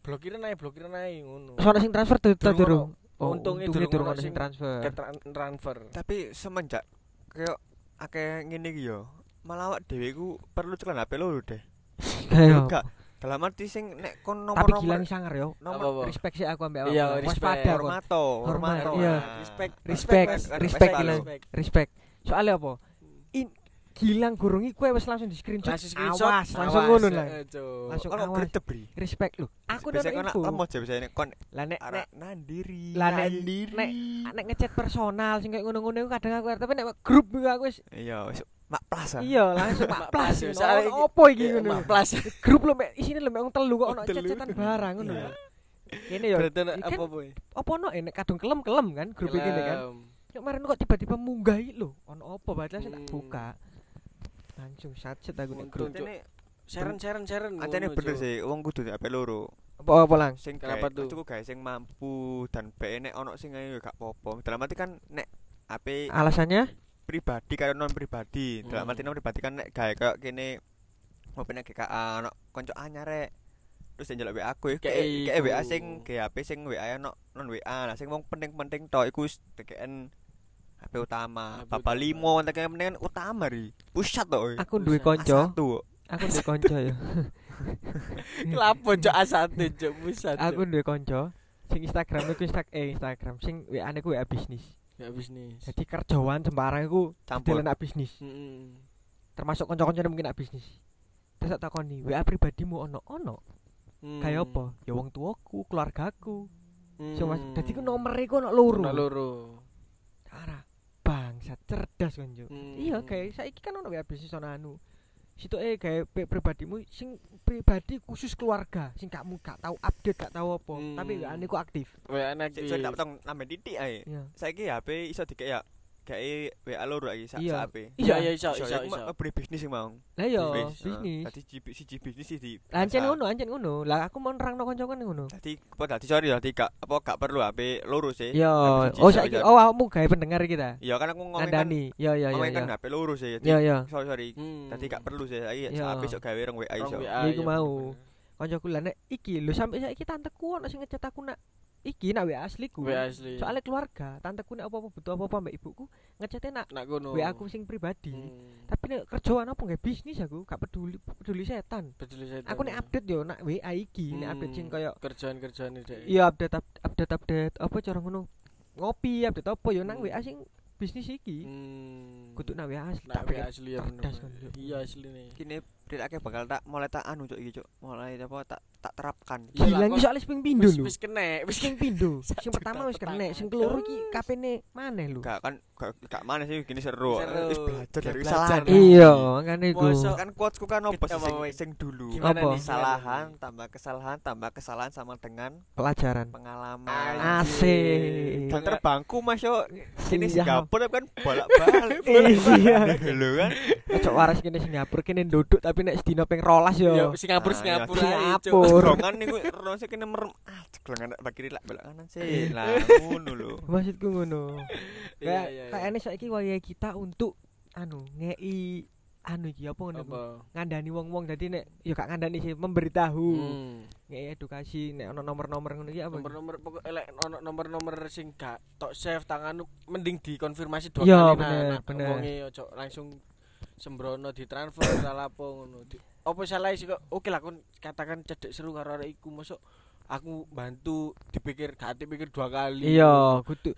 [SPEAKER 3] Blokiran ae, blokiran ae ngono.
[SPEAKER 2] Soalnya sing transfer tuh
[SPEAKER 3] Durung
[SPEAKER 2] durung.
[SPEAKER 3] ono. Untungnya durung
[SPEAKER 2] durung
[SPEAKER 3] ono
[SPEAKER 2] ono sing transfer.
[SPEAKER 3] Transfer.
[SPEAKER 1] Tapi semenjak kayak akeh ngene iki yo. Malah awak dhewe ku perlu cekel HP lho deh.
[SPEAKER 2] Kayak.
[SPEAKER 1] Dalam arti sing nek kon
[SPEAKER 2] Tapi
[SPEAKER 1] nomor-nomor
[SPEAKER 2] gilang sangar yo.
[SPEAKER 1] Nomor
[SPEAKER 3] apa?
[SPEAKER 2] Respect sih aku ambek awakmu.
[SPEAKER 3] Iya,
[SPEAKER 2] Waspada
[SPEAKER 3] respect.
[SPEAKER 1] hormato,
[SPEAKER 2] Hormat,
[SPEAKER 1] hormato.
[SPEAKER 2] iya.
[SPEAKER 1] Nah,
[SPEAKER 3] Respect,
[SPEAKER 2] Respect, respect
[SPEAKER 1] Respect,
[SPEAKER 2] gilang.
[SPEAKER 3] respect.
[SPEAKER 2] Respect. Soalnya apa? In Gilang gurung iku wis langsung di screenshot.
[SPEAKER 3] Langsung screenshot.
[SPEAKER 2] Awas, langsung ngono lah. Langsung
[SPEAKER 1] Ono
[SPEAKER 2] awas.
[SPEAKER 1] gredeg bri.
[SPEAKER 2] Respect lu. Aku udah
[SPEAKER 1] kon
[SPEAKER 2] info.
[SPEAKER 1] lemot aja biasanya kon
[SPEAKER 2] Lah nek nek
[SPEAKER 1] nandiri.
[SPEAKER 2] Lah, nek-
[SPEAKER 1] nandiri.
[SPEAKER 2] nek nek ngechat personal sing kayak ngono-ngono kadang aku tapi nek grup aku wis
[SPEAKER 1] Iya, wis mak plus ah.
[SPEAKER 2] iya langsung mak
[SPEAKER 3] Mak
[SPEAKER 2] plus.
[SPEAKER 3] plus,
[SPEAKER 2] ngono.
[SPEAKER 3] soalnya
[SPEAKER 2] Opo iki
[SPEAKER 3] Iya,
[SPEAKER 2] ngono.
[SPEAKER 3] Mak plus.
[SPEAKER 2] Grup lu mek isine lu mek wong telu kok ono
[SPEAKER 3] telu.
[SPEAKER 2] chat-chatan barang ngono ya. Kene yo.
[SPEAKER 3] Berarti ono
[SPEAKER 2] Ikan-
[SPEAKER 3] apa boy?
[SPEAKER 2] Apa ono enek kadung kelem-kelem kan grup iki kan. Nek kemarin kok tiba-tiba munggahi lho. Ono apa padahal saya tak
[SPEAKER 3] Hmm.
[SPEAKER 2] buka. Langsung satset aku nek grup.
[SPEAKER 3] Cuk. Seren seren seren. Ngono,
[SPEAKER 1] bener sih, wong kudu HP loro.
[SPEAKER 2] Apa apa lang?
[SPEAKER 1] Sing
[SPEAKER 3] Kenapa tuh?
[SPEAKER 1] Tuku gawe sing mampu dan be nek ono sing ayo gak apa-apa. Dalam arti kan nek HP
[SPEAKER 2] Alasannya?
[SPEAKER 1] Pribadi karo non pribadi. Dalam
[SPEAKER 3] Hmm.
[SPEAKER 1] arti non pribadi kan nek gawe kayak kene mau nek GKA ono kanca anyar rek. Terus yang njaluk WA aku ya
[SPEAKER 3] Kayak.
[SPEAKER 1] WA sing GHP sing WA ono non WA. Nah sing wong penting-penting tok iku wis tekeken HP utama.
[SPEAKER 3] HP
[SPEAKER 1] Bapak
[SPEAKER 3] utama.
[SPEAKER 1] limo penting kan utama ri. Pusat tok.
[SPEAKER 2] Aku duwe konco.
[SPEAKER 1] Satu.
[SPEAKER 2] Aku duwe konco ya. <laughs>
[SPEAKER 3] Lapo cok A1 cok pusat.
[SPEAKER 2] Aku duwe konco sing Instagram iku Insta eh Instagram sing WA-ne ku WA bisnis.
[SPEAKER 3] Ya bisnis.
[SPEAKER 2] Jadi kerjaan sembarang iku
[SPEAKER 1] Campur.
[SPEAKER 2] anak bisnis.
[SPEAKER 3] Heeh.
[SPEAKER 2] Termasuk kanca-kancane mungkin anak bisnis. Terus tak takoni, WA pribadimu ono ono.
[SPEAKER 3] Hmm.
[SPEAKER 2] Kayak apa? Ya wong tuaku, keluargaku.
[SPEAKER 3] Hmm.
[SPEAKER 2] So, mas, dadi ku nomor iku ono loro.
[SPEAKER 3] Ono loro.
[SPEAKER 2] Cara bangsa cerdas kan Juk.
[SPEAKER 3] Hmm.
[SPEAKER 2] Iya kayak saiki kan ono WA bisnis ono anu. Situ eh kayak pri- pribadimu sing pribadi khusus keluarga, sing kamu gak tahu update, gak tahu apa,
[SPEAKER 3] Hmm.
[SPEAKER 2] tapi WA-ne ku aktif.
[SPEAKER 3] Wa anak
[SPEAKER 1] Sik tak potong nambah titik ae. Saiki HP iso dikek ya. Gawe WA loro iki sak
[SPEAKER 2] Iya.
[SPEAKER 1] sak HP.
[SPEAKER 3] Iya iya iso
[SPEAKER 1] Iso
[SPEAKER 3] iso
[SPEAKER 1] beri bisnis sing mau.
[SPEAKER 2] Lah iya,
[SPEAKER 1] Bisnis. Dadi siji siji bisnis di.
[SPEAKER 2] Ancen ngono, ancen ngono. Lah aku mau nerangno kanca-kanca ngono.
[SPEAKER 1] Dadi apa dadi sorry dadi gak apa gak perlu HP loro sih.
[SPEAKER 2] Iya, oh saiki oh awakmu gawe pendengar kita.
[SPEAKER 1] Iya kan aku ngomong kan
[SPEAKER 2] Ngandani. Iya iya iya.
[SPEAKER 1] ngomong kan
[SPEAKER 2] iya.
[SPEAKER 1] HP loro sih.
[SPEAKER 2] Iya iya.
[SPEAKER 1] Sorry sorry.
[SPEAKER 3] Hmm.
[SPEAKER 1] Dadi gak perlu sih. Saiki
[SPEAKER 2] Iya.
[SPEAKER 1] sak iso gawe rong WA iso.
[SPEAKER 2] Iku
[SPEAKER 3] iya,
[SPEAKER 2] mau. Kancaku lah nek iki lho sampe saiki tanteku ono sing ngechat aku nak iki nak WA asliku.
[SPEAKER 3] WA asli.
[SPEAKER 2] Soalnya keluarga, tanteku nek apa-apa butuh apa-apa mbak ibuku ngechatnya nak
[SPEAKER 3] nak kono.
[SPEAKER 2] WA aku sing pribadi.
[SPEAKER 3] Hmm.
[SPEAKER 2] Tapi nek kerjaan apa nggak bisnis aku, gak peduli peduli setan.
[SPEAKER 3] Peduli saya.
[SPEAKER 2] Aku nek update yo nak WA iki, nek update sing koyo
[SPEAKER 3] kerjaan-kerjaan itu.
[SPEAKER 2] iya update up- update update apa cara ngono. Ngopi update apa yo nang
[SPEAKER 3] Hmm.
[SPEAKER 2] WA sing bisnis iki.
[SPEAKER 3] Hmm.
[SPEAKER 2] Kudu nak WA asli.
[SPEAKER 3] nak WA asli ya. Iya asli nih.
[SPEAKER 1] Kini Rilake bakal tak mulai tak anu cuk iki cuk. Mulai apa tak tak terapkan.
[SPEAKER 3] Iya lah,
[SPEAKER 2] Gila iki soalnya ping pindo
[SPEAKER 3] Wis
[SPEAKER 2] lho.
[SPEAKER 3] wis kena, wis
[SPEAKER 2] Sing pindo. <laughs>
[SPEAKER 3] Sak
[SPEAKER 2] Sing pertama wis kena,
[SPEAKER 3] pertama.
[SPEAKER 2] sing keloro iki kapene maneh lho.
[SPEAKER 1] Gak kan gak, gak mana sih gini seru.
[SPEAKER 3] Seru.
[SPEAKER 1] Wis belajar dari kesalahan.
[SPEAKER 2] Iya, makane iku.
[SPEAKER 3] Mosok-
[SPEAKER 1] Kan quotesku kan sih sing, sing dulu.
[SPEAKER 2] Apa?
[SPEAKER 3] nih?
[SPEAKER 1] Kesalahan tambah kesalahan tambah kesalahan sama dengan
[SPEAKER 2] Pelajaran.
[SPEAKER 1] pengalaman.
[SPEAKER 2] Asik.
[SPEAKER 1] Dan terbangku Mas yo. Ini
[SPEAKER 2] Siap.
[SPEAKER 1] Singapura kan bolak-balik. <laughs>
[SPEAKER 2] Iya.
[SPEAKER 1] Lho kan.
[SPEAKER 2] Ojo waras kene Singapura kene nduduk tapi nek sedina ping rolas yo.
[SPEAKER 3] Yo Singapura
[SPEAKER 1] Ah,
[SPEAKER 3] Singapura. Cuk.
[SPEAKER 2] Singapura.
[SPEAKER 1] Rongan niku rasa kene merem. Ah, ceklongan bagi kiri lak belok kanan sih. Lah ngono lho.
[SPEAKER 2] Maksudku ngono. Kayak kayaknya saiki wayahe kita untuk anu ngei anu iki apa ngono? Ngandani wong-wong dadi nek yo gak ngandani sih memberitahu.
[SPEAKER 3] Hmm.
[SPEAKER 2] Ngei edukasi nek ono nomor-nomor ngono iki apa?
[SPEAKER 3] Nomor-nomor pokok elek ono nomor-nomor sing gak tok save tangan mending dikonfirmasi dua kali
[SPEAKER 2] bener,
[SPEAKER 3] nah,
[SPEAKER 2] bener.
[SPEAKER 3] wonge ojo langsung sembrono ditransfer <coughs> salah apa ngono. Apa salah sih kok? Oke lah kon katakan cedek seru karo arek iku masuk aku bantu dipikir gak dipikir dua kali.
[SPEAKER 2] Iya, kudu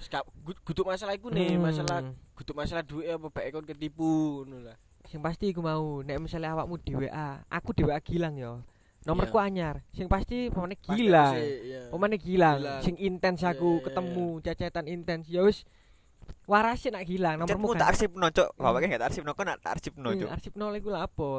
[SPEAKER 3] Guduk masalah iku nih,
[SPEAKER 2] Hmm.
[SPEAKER 3] masalah guduk masalah duit apa baik kon ketipu ngono lah.
[SPEAKER 2] sing pasti iku mau nek misalnya awakmu di WA, aku di WA Gilang yo. Nomorku anyar. Sing pasti pemane Gilang.
[SPEAKER 3] iya.
[SPEAKER 2] Pemane Gilang.
[SPEAKER 3] Gilang.
[SPEAKER 2] Sing intens
[SPEAKER 3] Iya,
[SPEAKER 2] aku
[SPEAKER 3] iya,
[SPEAKER 2] ketemu cecetan intens. Ya wis warasin nak Gilang nomormu
[SPEAKER 1] Chatmu tak arsipno cuk.
[SPEAKER 2] Hmm.
[SPEAKER 1] Bapaknya gak tak arsipno kok nak tak arsipno
[SPEAKER 2] Hmm,
[SPEAKER 1] cuk.
[SPEAKER 2] arsip nol iku lha apa?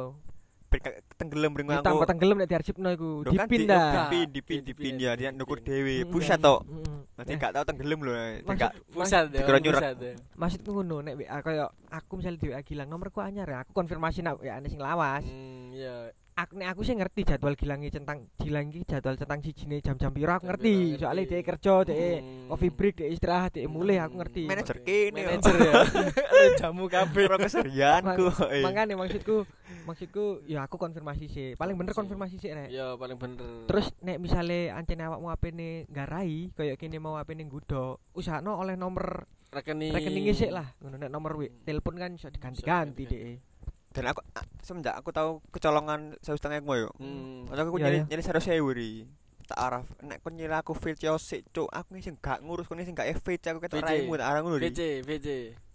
[SPEAKER 1] Ben gak tenggelam ring
[SPEAKER 2] Ya,
[SPEAKER 1] aku.
[SPEAKER 2] Tambah tenggelam nek diarsipno iku.
[SPEAKER 1] Lho kan di-
[SPEAKER 2] Dipindah.
[SPEAKER 1] Dipin, dipin, dipin ya dia nukur dhewe.
[SPEAKER 2] Mm,
[SPEAKER 1] Pusat
[SPEAKER 2] mm.
[SPEAKER 1] Nanti gak tau tenggelam lho. Gak
[SPEAKER 3] Pusat ya. ya.
[SPEAKER 2] Maksudku ngono nek WA kaya aku misalnya di WA Gilang nomorku anyar ya aku konfirmasi nak WA sing lawas.
[SPEAKER 3] Hmm, iya.
[SPEAKER 2] Aku nek aku sih ngerti jadwal Gilang iki centang Gilang iki jadwal centang sijine jam-jam piro aku
[SPEAKER 3] Jam
[SPEAKER 2] ngerti.
[SPEAKER 3] piro,
[SPEAKER 2] soalnya
[SPEAKER 3] ngerti.
[SPEAKER 2] dia kerja dia
[SPEAKER 3] Hmm.
[SPEAKER 2] coffee break dia istirahat dia mulai aku ngerti.
[SPEAKER 1] Manajer kene.
[SPEAKER 3] manajer ya. <laughs> Jamu kabeh.
[SPEAKER 1] Ora keserianku. eh.
[SPEAKER 2] makanya maksudku maksudku ya aku konfirmasi sih paling bener konfirmasi sih rek.
[SPEAKER 3] Ya paling bener.
[SPEAKER 2] Terus nek misale ancene awakmu apene nggarai kaya kene mau apene nggodok usahano oleh nomor
[SPEAKER 3] rekening.
[SPEAKER 2] rekeningnya sih lah. Ngono nek nomor wi telepon kan iso diganti-ganti deh
[SPEAKER 1] Dan aku ah, semenjak aku tahu kecolongan sewu setengah yo.
[SPEAKER 3] hmm.
[SPEAKER 1] Masa aku
[SPEAKER 2] Iya,
[SPEAKER 1] nyari
[SPEAKER 2] iya.
[SPEAKER 1] nyari sero sewu ri. Tak araf nek kon nyila aku feel sik cuk aku sing gak ngurus kon sing gak FVC aku ketok raimu tak arang ngono.
[SPEAKER 3] VC VC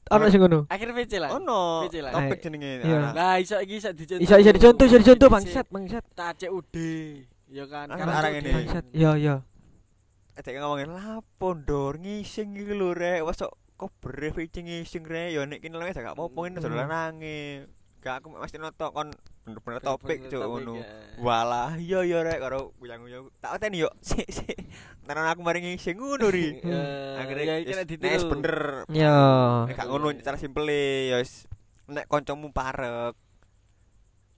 [SPEAKER 2] ono sing ngono
[SPEAKER 3] akhir VC lah
[SPEAKER 1] Ono.
[SPEAKER 3] VC lah.
[SPEAKER 1] Topik jenenge.
[SPEAKER 2] iya.
[SPEAKER 3] lah iso iki iso dicontoh
[SPEAKER 2] iso iso dicontoh iso dicontoh bangsat bangsat
[SPEAKER 3] tak CUD ya kan
[SPEAKER 1] Ah,
[SPEAKER 3] Karena
[SPEAKER 1] arang ini.
[SPEAKER 2] bangsat yo yo
[SPEAKER 1] Adek ngomongin lapo ndor ngising iki lho rek. Wes kok bref iki ngising rek yo nek kene lho gak apa-apa ngene
[SPEAKER 2] Hmm.
[SPEAKER 1] dolanange. Gak aku mesti noto kon bener-bener topik cuk ngono.
[SPEAKER 3] ya.
[SPEAKER 1] Walah, iya iya rek karo buyang-buyang. Tak oteni yo. <laughs> Sik sik. Tenan aku mari ngising ngono ri. <laughs>
[SPEAKER 3] Ya,
[SPEAKER 1] Akhirnya
[SPEAKER 3] ya
[SPEAKER 1] ya
[SPEAKER 3] iki nek ditiru
[SPEAKER 1] bener.
[SPEAKER 2] yo
[SPEAKER 1] Nek gak ngono cara simpele ya wis nek kancamu parek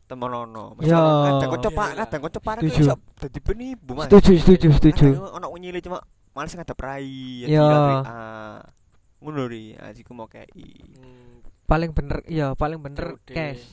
[SPEAKER 1] temonono. Mesti
[SPEAKER 2] Ya.
[SPEAKER 1] ono kadang kanca pak, kadang kanca parek
[SPEAKER 2] Setuju.
[SPEAKER 1] iso dadi penipu Mas.
[SPEAKER 2] setuju setuju setuju
[SPEAKER 1] Ono nyile cuma males ngadep rai.
[SPEAKER 2] Ya.
[SPEAKER 1] Ah. Ngono ri, ajiku mau kei.
[SPEAKER 2] Paling bener iya paling bener
[SPEAKER 3] COD.
[SPEAKER 2] cash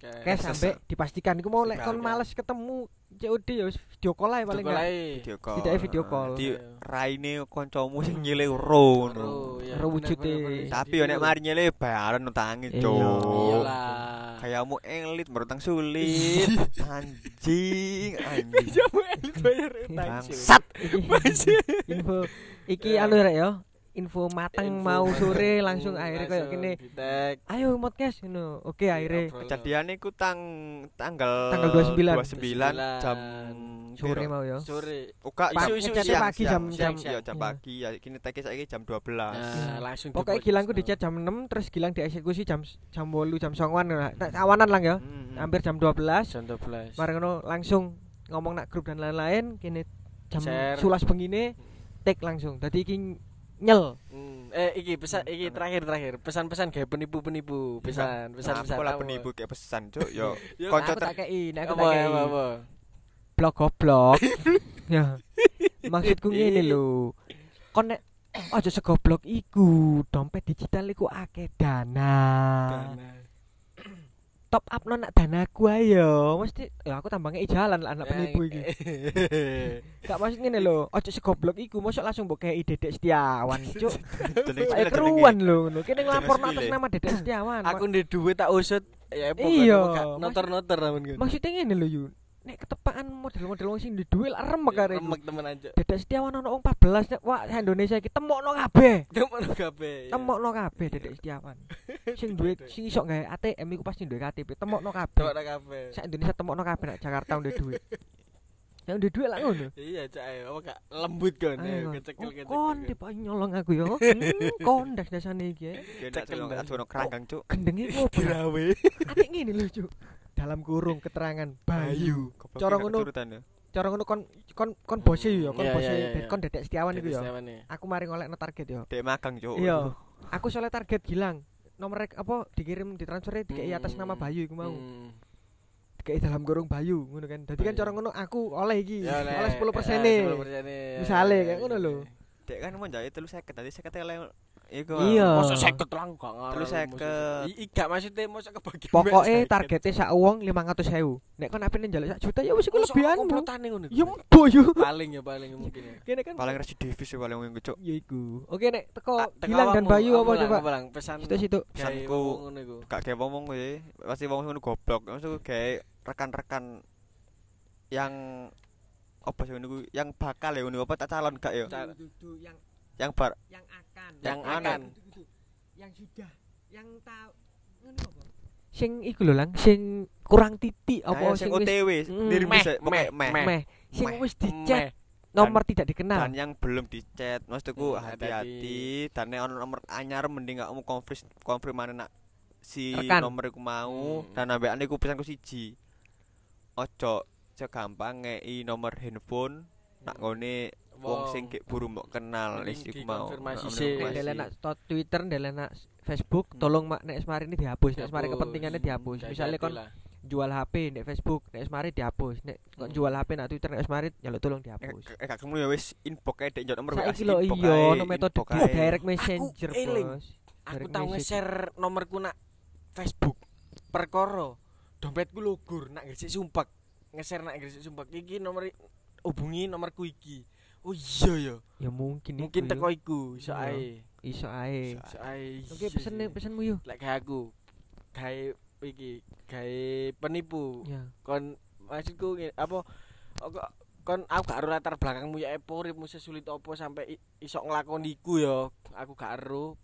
[SPEAKER 2] cash
[SPEAKER 1] Cash
[SPEAKER 2] sampai dipastikan iku mau lek kon
[SPEAKER 3] ya.
[SPEAKER 2] males ketemu COD ya wis video call ae paling enggak.
[SPEAKER 1] Video call.
[SPEAKER 2] Tidak video call.
[SPEAKER 1] Di
[SPEAKER 3] Iya.
[SPEAKER 1] raine kancamu sing nyile ro ngono.
[SPEAKER 3] Ro, ya, bener,
[SPEAKER 2] wujude.
[SPEAKER 1] Tapi yo nek mari nyile bayaran utangi,
[SPEAKER 2] Iya.
[SPEAKER 1] Cuk.
[SPEAKER 3] iyalah
[SPEAKER 1] Kayamu elit berutang sulit. anjing, <laughs> anjing.
[SPEAKER 3] Jamu elit bayar utang,
[SPEAKER 1] Bangsat.
[SPEAKER 2] Iki info iki
[SPEAKER 3] Ya.
[SPEAKER 2] anu rek ya info mateng
[SPEAKER 3] Info
[SPEAKER 2] mau sore langsung
[SPEAKER 3] Hmm,
[SPEAKER 2] akhirnya kayak gini ayo podcast ngono. Oke akhirnya
[SPEAKER 3] Ngobrol.
[SPEAKER 1] Kejadian iku tang tanggal
[SPEAKER 2] Tanggal 29.
[SPEAKER 1] 29 jam
[SPEAKER 2] sore mau ya.
[SPEAKER 3] Sore.
[SPEAKER 2] Pak,
[SPEAKER 1] isu-isu
[SPEAKER 2] ngechatnya
[SPEAKER 1] siang,
[SPEAKER 2] pagi
[SPEAKER 1] siang,
[SPEAKER 2] jam-
[SPEAKER 1] siang,
[SPEAKER 3] jam-
[SPEAKER 1] iya, jam
[SPEAKER 2] iya.
[SPEAKER 1] pagi. Ya kini teke saiki jam 12.
[SPEAKER 3] nah langsung
[SPEAKER 2] pokoknya Gilangku
[SPEAKER 3] podcast.
[SPEAKER 2] dicat jam 6 terus Gilang dieksekusi jam jam 8 jam 9 lah Tak- awanan lang ya.
[SPEAKER 1] Hmm.
[SPEAKER 2] hampir jam 12
[SPEAKER 3] jam 12
[SPEAKER 2] mari ngono langsung ngomong nak grup dan lain-lain. Kini jam sulas bengine take langsung. Dadi iki nyel.
[SPEAKER 3] Hmm, eh iki pesan iki terakhir terakhir. Pesan-pesan kayak penipu-penipu pesan pesan pesan
[SPEAKER 1] Aku lah penipu kayak pesan, Cuk. Yo. <laughs> Ter-
[SPEAKER 2] tak kei nek aku tak kei. blok goblok. <laughs> Ya. Maksudku ngene lho. Kon nek aja segoblok iku dompet digital iku akeh dana top up no nak danaku ayo mesti ya aku tambangnya ijalan lah anak penipu iki. <laughs> Gak maksud ngene lho aja segoblok iku mosok langsung mbok kei Dedek Setiawan <laughs> cuk.
[SPEAKER 1] Jeneng jenenge.
[SPEAKER 2] keruan lho ngono. Kene nglapor
[SPEAKER 1] Jeneng
[SPEAKER 2] atas nama Dedek <clears throat> Setiawan.
[SPEAKER 3] Aku ndek duit tak usut ya
[SPEAKER 2] Iya.
[SPEAKER 3] noter-noter namun gitu.
[SPEAKER 2] Maksudnya ngene lho yu nek ketepaan model-model wong sing di duel remek arek
[SPEAKER 3] remek temen aja
[SPEAKER 2] Dedek Setiawan ono wong 14 nek wah Indonesia iki temokno kabeh.
[SPEAKER 3] temen kabeh ya.
[SPEAKER 2] Temokno kabeh Dedek Setiawan. sing duwe sing iso gawe ATM iku pasti duwe KTP, temokno kabeh.
[SPEAKER 3] temen kabeh
[SPEAKER 2] Sak Indonesia temokno kabeh nek Jakarta ndek duwe. Yang ndek duwe lah ngono.
[SPEAKER 3] iya cak ayo apa gak lembut kon
[SPEAKER 2] Ayo,
[SPEAKER 3] ayo
[SPEAKER 2] Kon.
[SPEAKER 3] kecekel
[SPEAKER 2] Oh,
[SPEAKER 3] kecekel
[SPEAKER 2] Kon tipe nyolong aku yo. Hmm, Kon das dasane iki. ya.
[SPEAKER 3] Cekel
[SPEAKER 1] colong
[SPEAKER 3] dah.
[SPEAKER 1] aja ono kerangkang, Cuk.
[SPEAKER 2] Gendenge opo?
[SPEAKER 3] dirawe
[SPEAKER 2] Atik ngene lho, Cuk. Dalam kurung keterangan Bayu. Cara ngono.
[SPEAKER 1] ya.
[SPEAKER 2] Cara ngono kon kon kon bose yo, kon
[SPEAKER 3] Iya,
[SPEAKER 2] bose
[SPEAKER 3] iya, iya.
[SPEAKER 2] kon Dedek Setiawan iku yo.
[SPEAKER 3] Ya.
[SPEAKER 2] Aku mari ngolekno target yo.
[SPEAKER 1] Dek magang, Cuk.
[SPEAKER 2] Iya. Aku soalnya target Gilang. Nomor rek- apa dikirim ditransfer dikei atas
[SPEAKER 3] Hmm.
[SPEAKER 2] nama Bayu iku mau.
[SPEAKER 3] Hmm.
[SPEAKER 2] Dikei dalam kurung Bayu ngono kan. Dadi kan cara ngono aku oleh iki.
[SPEAKER 3] Ya,
[SPEAKER 2] oleh 10%
[SPEAKER 3] eh,
[SPEAKER 2] nih.
[SPEAKER 3] 10% nih.
[SPEAKER 2] Misale,
[SPEAKER 3] Ya,
[SPEAKER 2] kayak ngono
[SPEAKER 3] ya,
[SPEAKER 2] lho.
[SPEAKER 3] ya.
[SPEAKER 1] Dek kan mau jahit telu 50 tadi 50 elek iku.
[SPEAKER 2] Iya.
[SPEAKER 3] Masa seket lang gak ngarep.
[SPEAKER 1] Terus seket.
[SPEAKER 3] I- i- gak maksudnya masa kebagi.
[SPEAKER 2] Pokoknya targetnya sak uang 500.000. Nek kon apene njaluk sak juta ya wis iku lebihan.
[SPEAKER 3] Komplotane ngono.
[SPEAKER 2] Ya mbo yo.
[SPEAKER 3] paling ya paling <laughs> mungkin ya.
[SPEAKER 2] Kene kan
[SPEAKER 1] Paling residivis sih paling ngono, Cuk.
[SPEAKER 2] ya iku. Oke nek teko Gilang dan Bayu apa
[SPEAKER 3] lah,
[SPEAKER 2] coba?
[SPEAKER 3] pesan gawe
[SPEAKER 1] Pesanku.
[SPEAKER 3] wong ngono iku.
[SPEAKER 1] Gak kayak ngomong kowe, pasti wong ngono goblok. Maksudku kayak rekan-rekan yang apa sih ngono ku? yang bakal ya ngono apa tak calon gak ya?
[SPEAKER 2] Yang
[SPEAKER 1] Yang bar
[SPEAKER 2] yang akan.
[SPEAKER 3] Yang
[SPEAKER 1] akan.
[SPEAKER 2] yang sudah. Yang tahu. Ngono apa? Sing iku lho lang. Sing kurang titik apa
[SPEAKER 1] sing OTW,
[SPEAKER 2] Mm.
[SPEAKER 1] diri
[SPEAKER 3] Meh,
[SPEAKER 1] bisa
[SPEAKER 3] meh,
[SPEAKER 1] meh,
[SPEAKER 2] sing wis dicet nomor tidak
[SPEAKER 1] dan
[SPEAKER 2] dikenal
[SPEAKER 1] yang belum dichat maksudku
[SPEAKER 3] Hmm,
[SPEAKER 1] hati-hati. dan nek ono nomor anyar mending gak mau konfirm konfirmane nak si
[SPEAKER 2] Rekan.
[SPEAKER 1] nomor iku mau.
[SPEAKER 3] Hmm.
[SPEAKER 1] dan ambekan iku pesanku siji. Ojo segampang ngei nomor handphone nak ngone wong sing gek buru mbok kenal wis iku mau
[SPEAKER 3] sih.
[SPEAKER 1] Konfirmasi.
[SPEAKER 2] ndelok nak Twitter, ndelok nak Facebook,
[SPEAKER 3] Hmm.
[SPEAKER 2] tolong mak nek semari ini dihapus, nek semari kepentingannya dihapus. Misalnya kon jual HP nek Facebook, nek wis mari dihapus. Nek kok
[SPEAKER 3] Hmm.
[SPEAKER 2] jual HP nek Twitter nek wis mari nyaluk tolong
[SPEAKER 1] Eh,
[SPEAKER 2] dihapus.
[SPEAKER 1] eh, gak ketemu ya wis inbox ae dek njot nomor WA,
[SPEAKER 2] Saiki lho iya ono metode direct messenger. Bos.
[SPEAKER 3] Aku tau nge-share nomorku nak Facebook. Perkara dompetku lugur nak Gresik Sumpek. Nge-share nak Gresik Sumpek iki nomor hubungi nomorku iki. Oh iya ya.
[SPEAKER 2] Ya mungkin
[SPEAKER 3] Mungkin
[SPEAKER 2] iku
[SPEAKER 3] teko
[SPEAKER 2] yo.
[SPEAKER 3] iku iso ae.
[SPEAKER 2] iso ae.
[SPEAKER 3] Iso ae.
[SPEAKER 2] Oke, pesen pesenmu yo.
[SPEAKER 3] Lek kayak aku gawe iki gawe penipu.
[SPEAKER 2] Ya.
[SPEAKER 3] Kon maksudku apa kok kon aku gak latar belakangmu ya epo uripmu sesulit apa sampai iso nglakoni iku ya. Aku gak ero.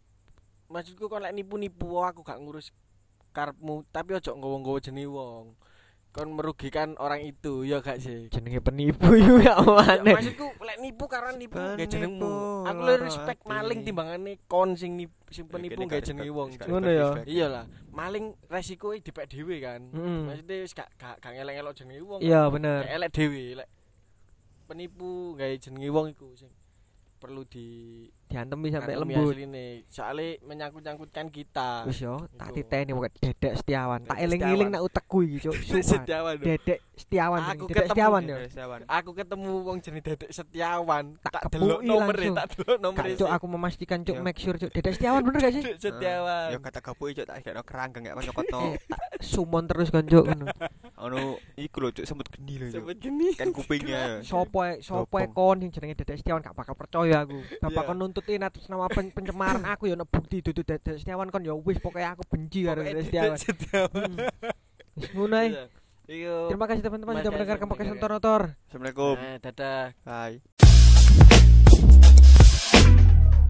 [SPEAKER 3] Maksudku kon lek nipu-nipu aku gak ngurus karepmu, tapi ojo nggawa-nggawa jenenge wong. Kon merugikan orang itu, ya gak sih?
[SPEAKER 2] Jenenge penipu yo <laughs> ya
[SPEAKER 3] maksudku lek nipu karena nipu gak jenengmu. Aku lebih respect maling timbangane kon sing sing penipu gak
[SPEAKER 1] gak
[SPEAKER 3] jenenge wong.
[SPEAKER 1] gak
[SPEAKER 2] Ngono ya.
[SPEAKER 1] respect.
[SPEAKER 3] Iya lah, maling resiko dipek dhewe kan. Maksudnya wis gak gak gak ngelek-ngelok jenenge wong.
[SPEAKER 2] Iya bener.
[SPEAKER 3] Elek dhewe lek penipu gawe jenenge wong iku sing perlu di
[SPEAKER 2] Diantemi sampai lembut.
[SPEAKER 3] asline. Soale menyangkut-nyangkutkan kita.
[SPEAKER 2] Wis yo, tak titeni pokoke Dedek Setiawan. Tak eling-eling nak utekku iki, Cuk. <laughs>
[SPEAKER 3] Setiawan.
[SPEAKER 2] Dedek Setiawan.
[SPEAKER 3] Aku.
[SPEAKER 2] Dedek
[SPEAKER 3] ketemu
[SPEAKER 2] Setiawan
[SPEAKER 3] dia.
[SPEAKER 2] yo.
[SPEAKER 1] Dedek Setiawan.
[SPEAKER 3] Aku ketemu wong jenenge Dedek Setiawan.
[SPEAKER 2] Tak
[SPEAKER 3] Tak delok nomere, tak delok nomere.
[SPEAKER 2] Cuk, aku memastikan Cuk,
[SPEAKER 1] Yo.
[SPEAKER 2] make sure Cuk. Dedek Setiawan bener gak sih?
[SPEAKER 3] Dedek Setiawan.
[SPEAKER 1] Ya kata kapui cok tak kena keranggeng gak nyokotno.
[SPEAKER 2] Eh, tak sumon terus kan Cuk ngono.
[SPEAKER 1] Ono iku lho cok semut geni lho. Cuk.
[SPEAKER 3] Sebut gini.
[SPEAKER 1] Kan kupingnya.
[SPEAKER 2] Sopo ae- sopo
[SPEAKER 1] Bopong.
[SPEAKER 2] kon sing jenenge Dedek Setiawan gak bakal percaya aku. Bapak kon nuntutin atas nama pen- pencemaran aku ya ono bukti dudu Dedek Setiawan kon ya wis pokoke aku benci karo Dedek Setiawan.
[SPEAKER 3] Setiawan.
[SPEAKER 2] Hmm. Wis ngono ae.
[SPEAKER 3] Iyo.
[SPEAKER 2] Terima kasih teman-teman sudah mendengarkan podcast Motor
[SPEAKER 1] Assalamualaikum.
[SPEAKER 3] Nah, dadah.
[SPEAKER 1] Bye.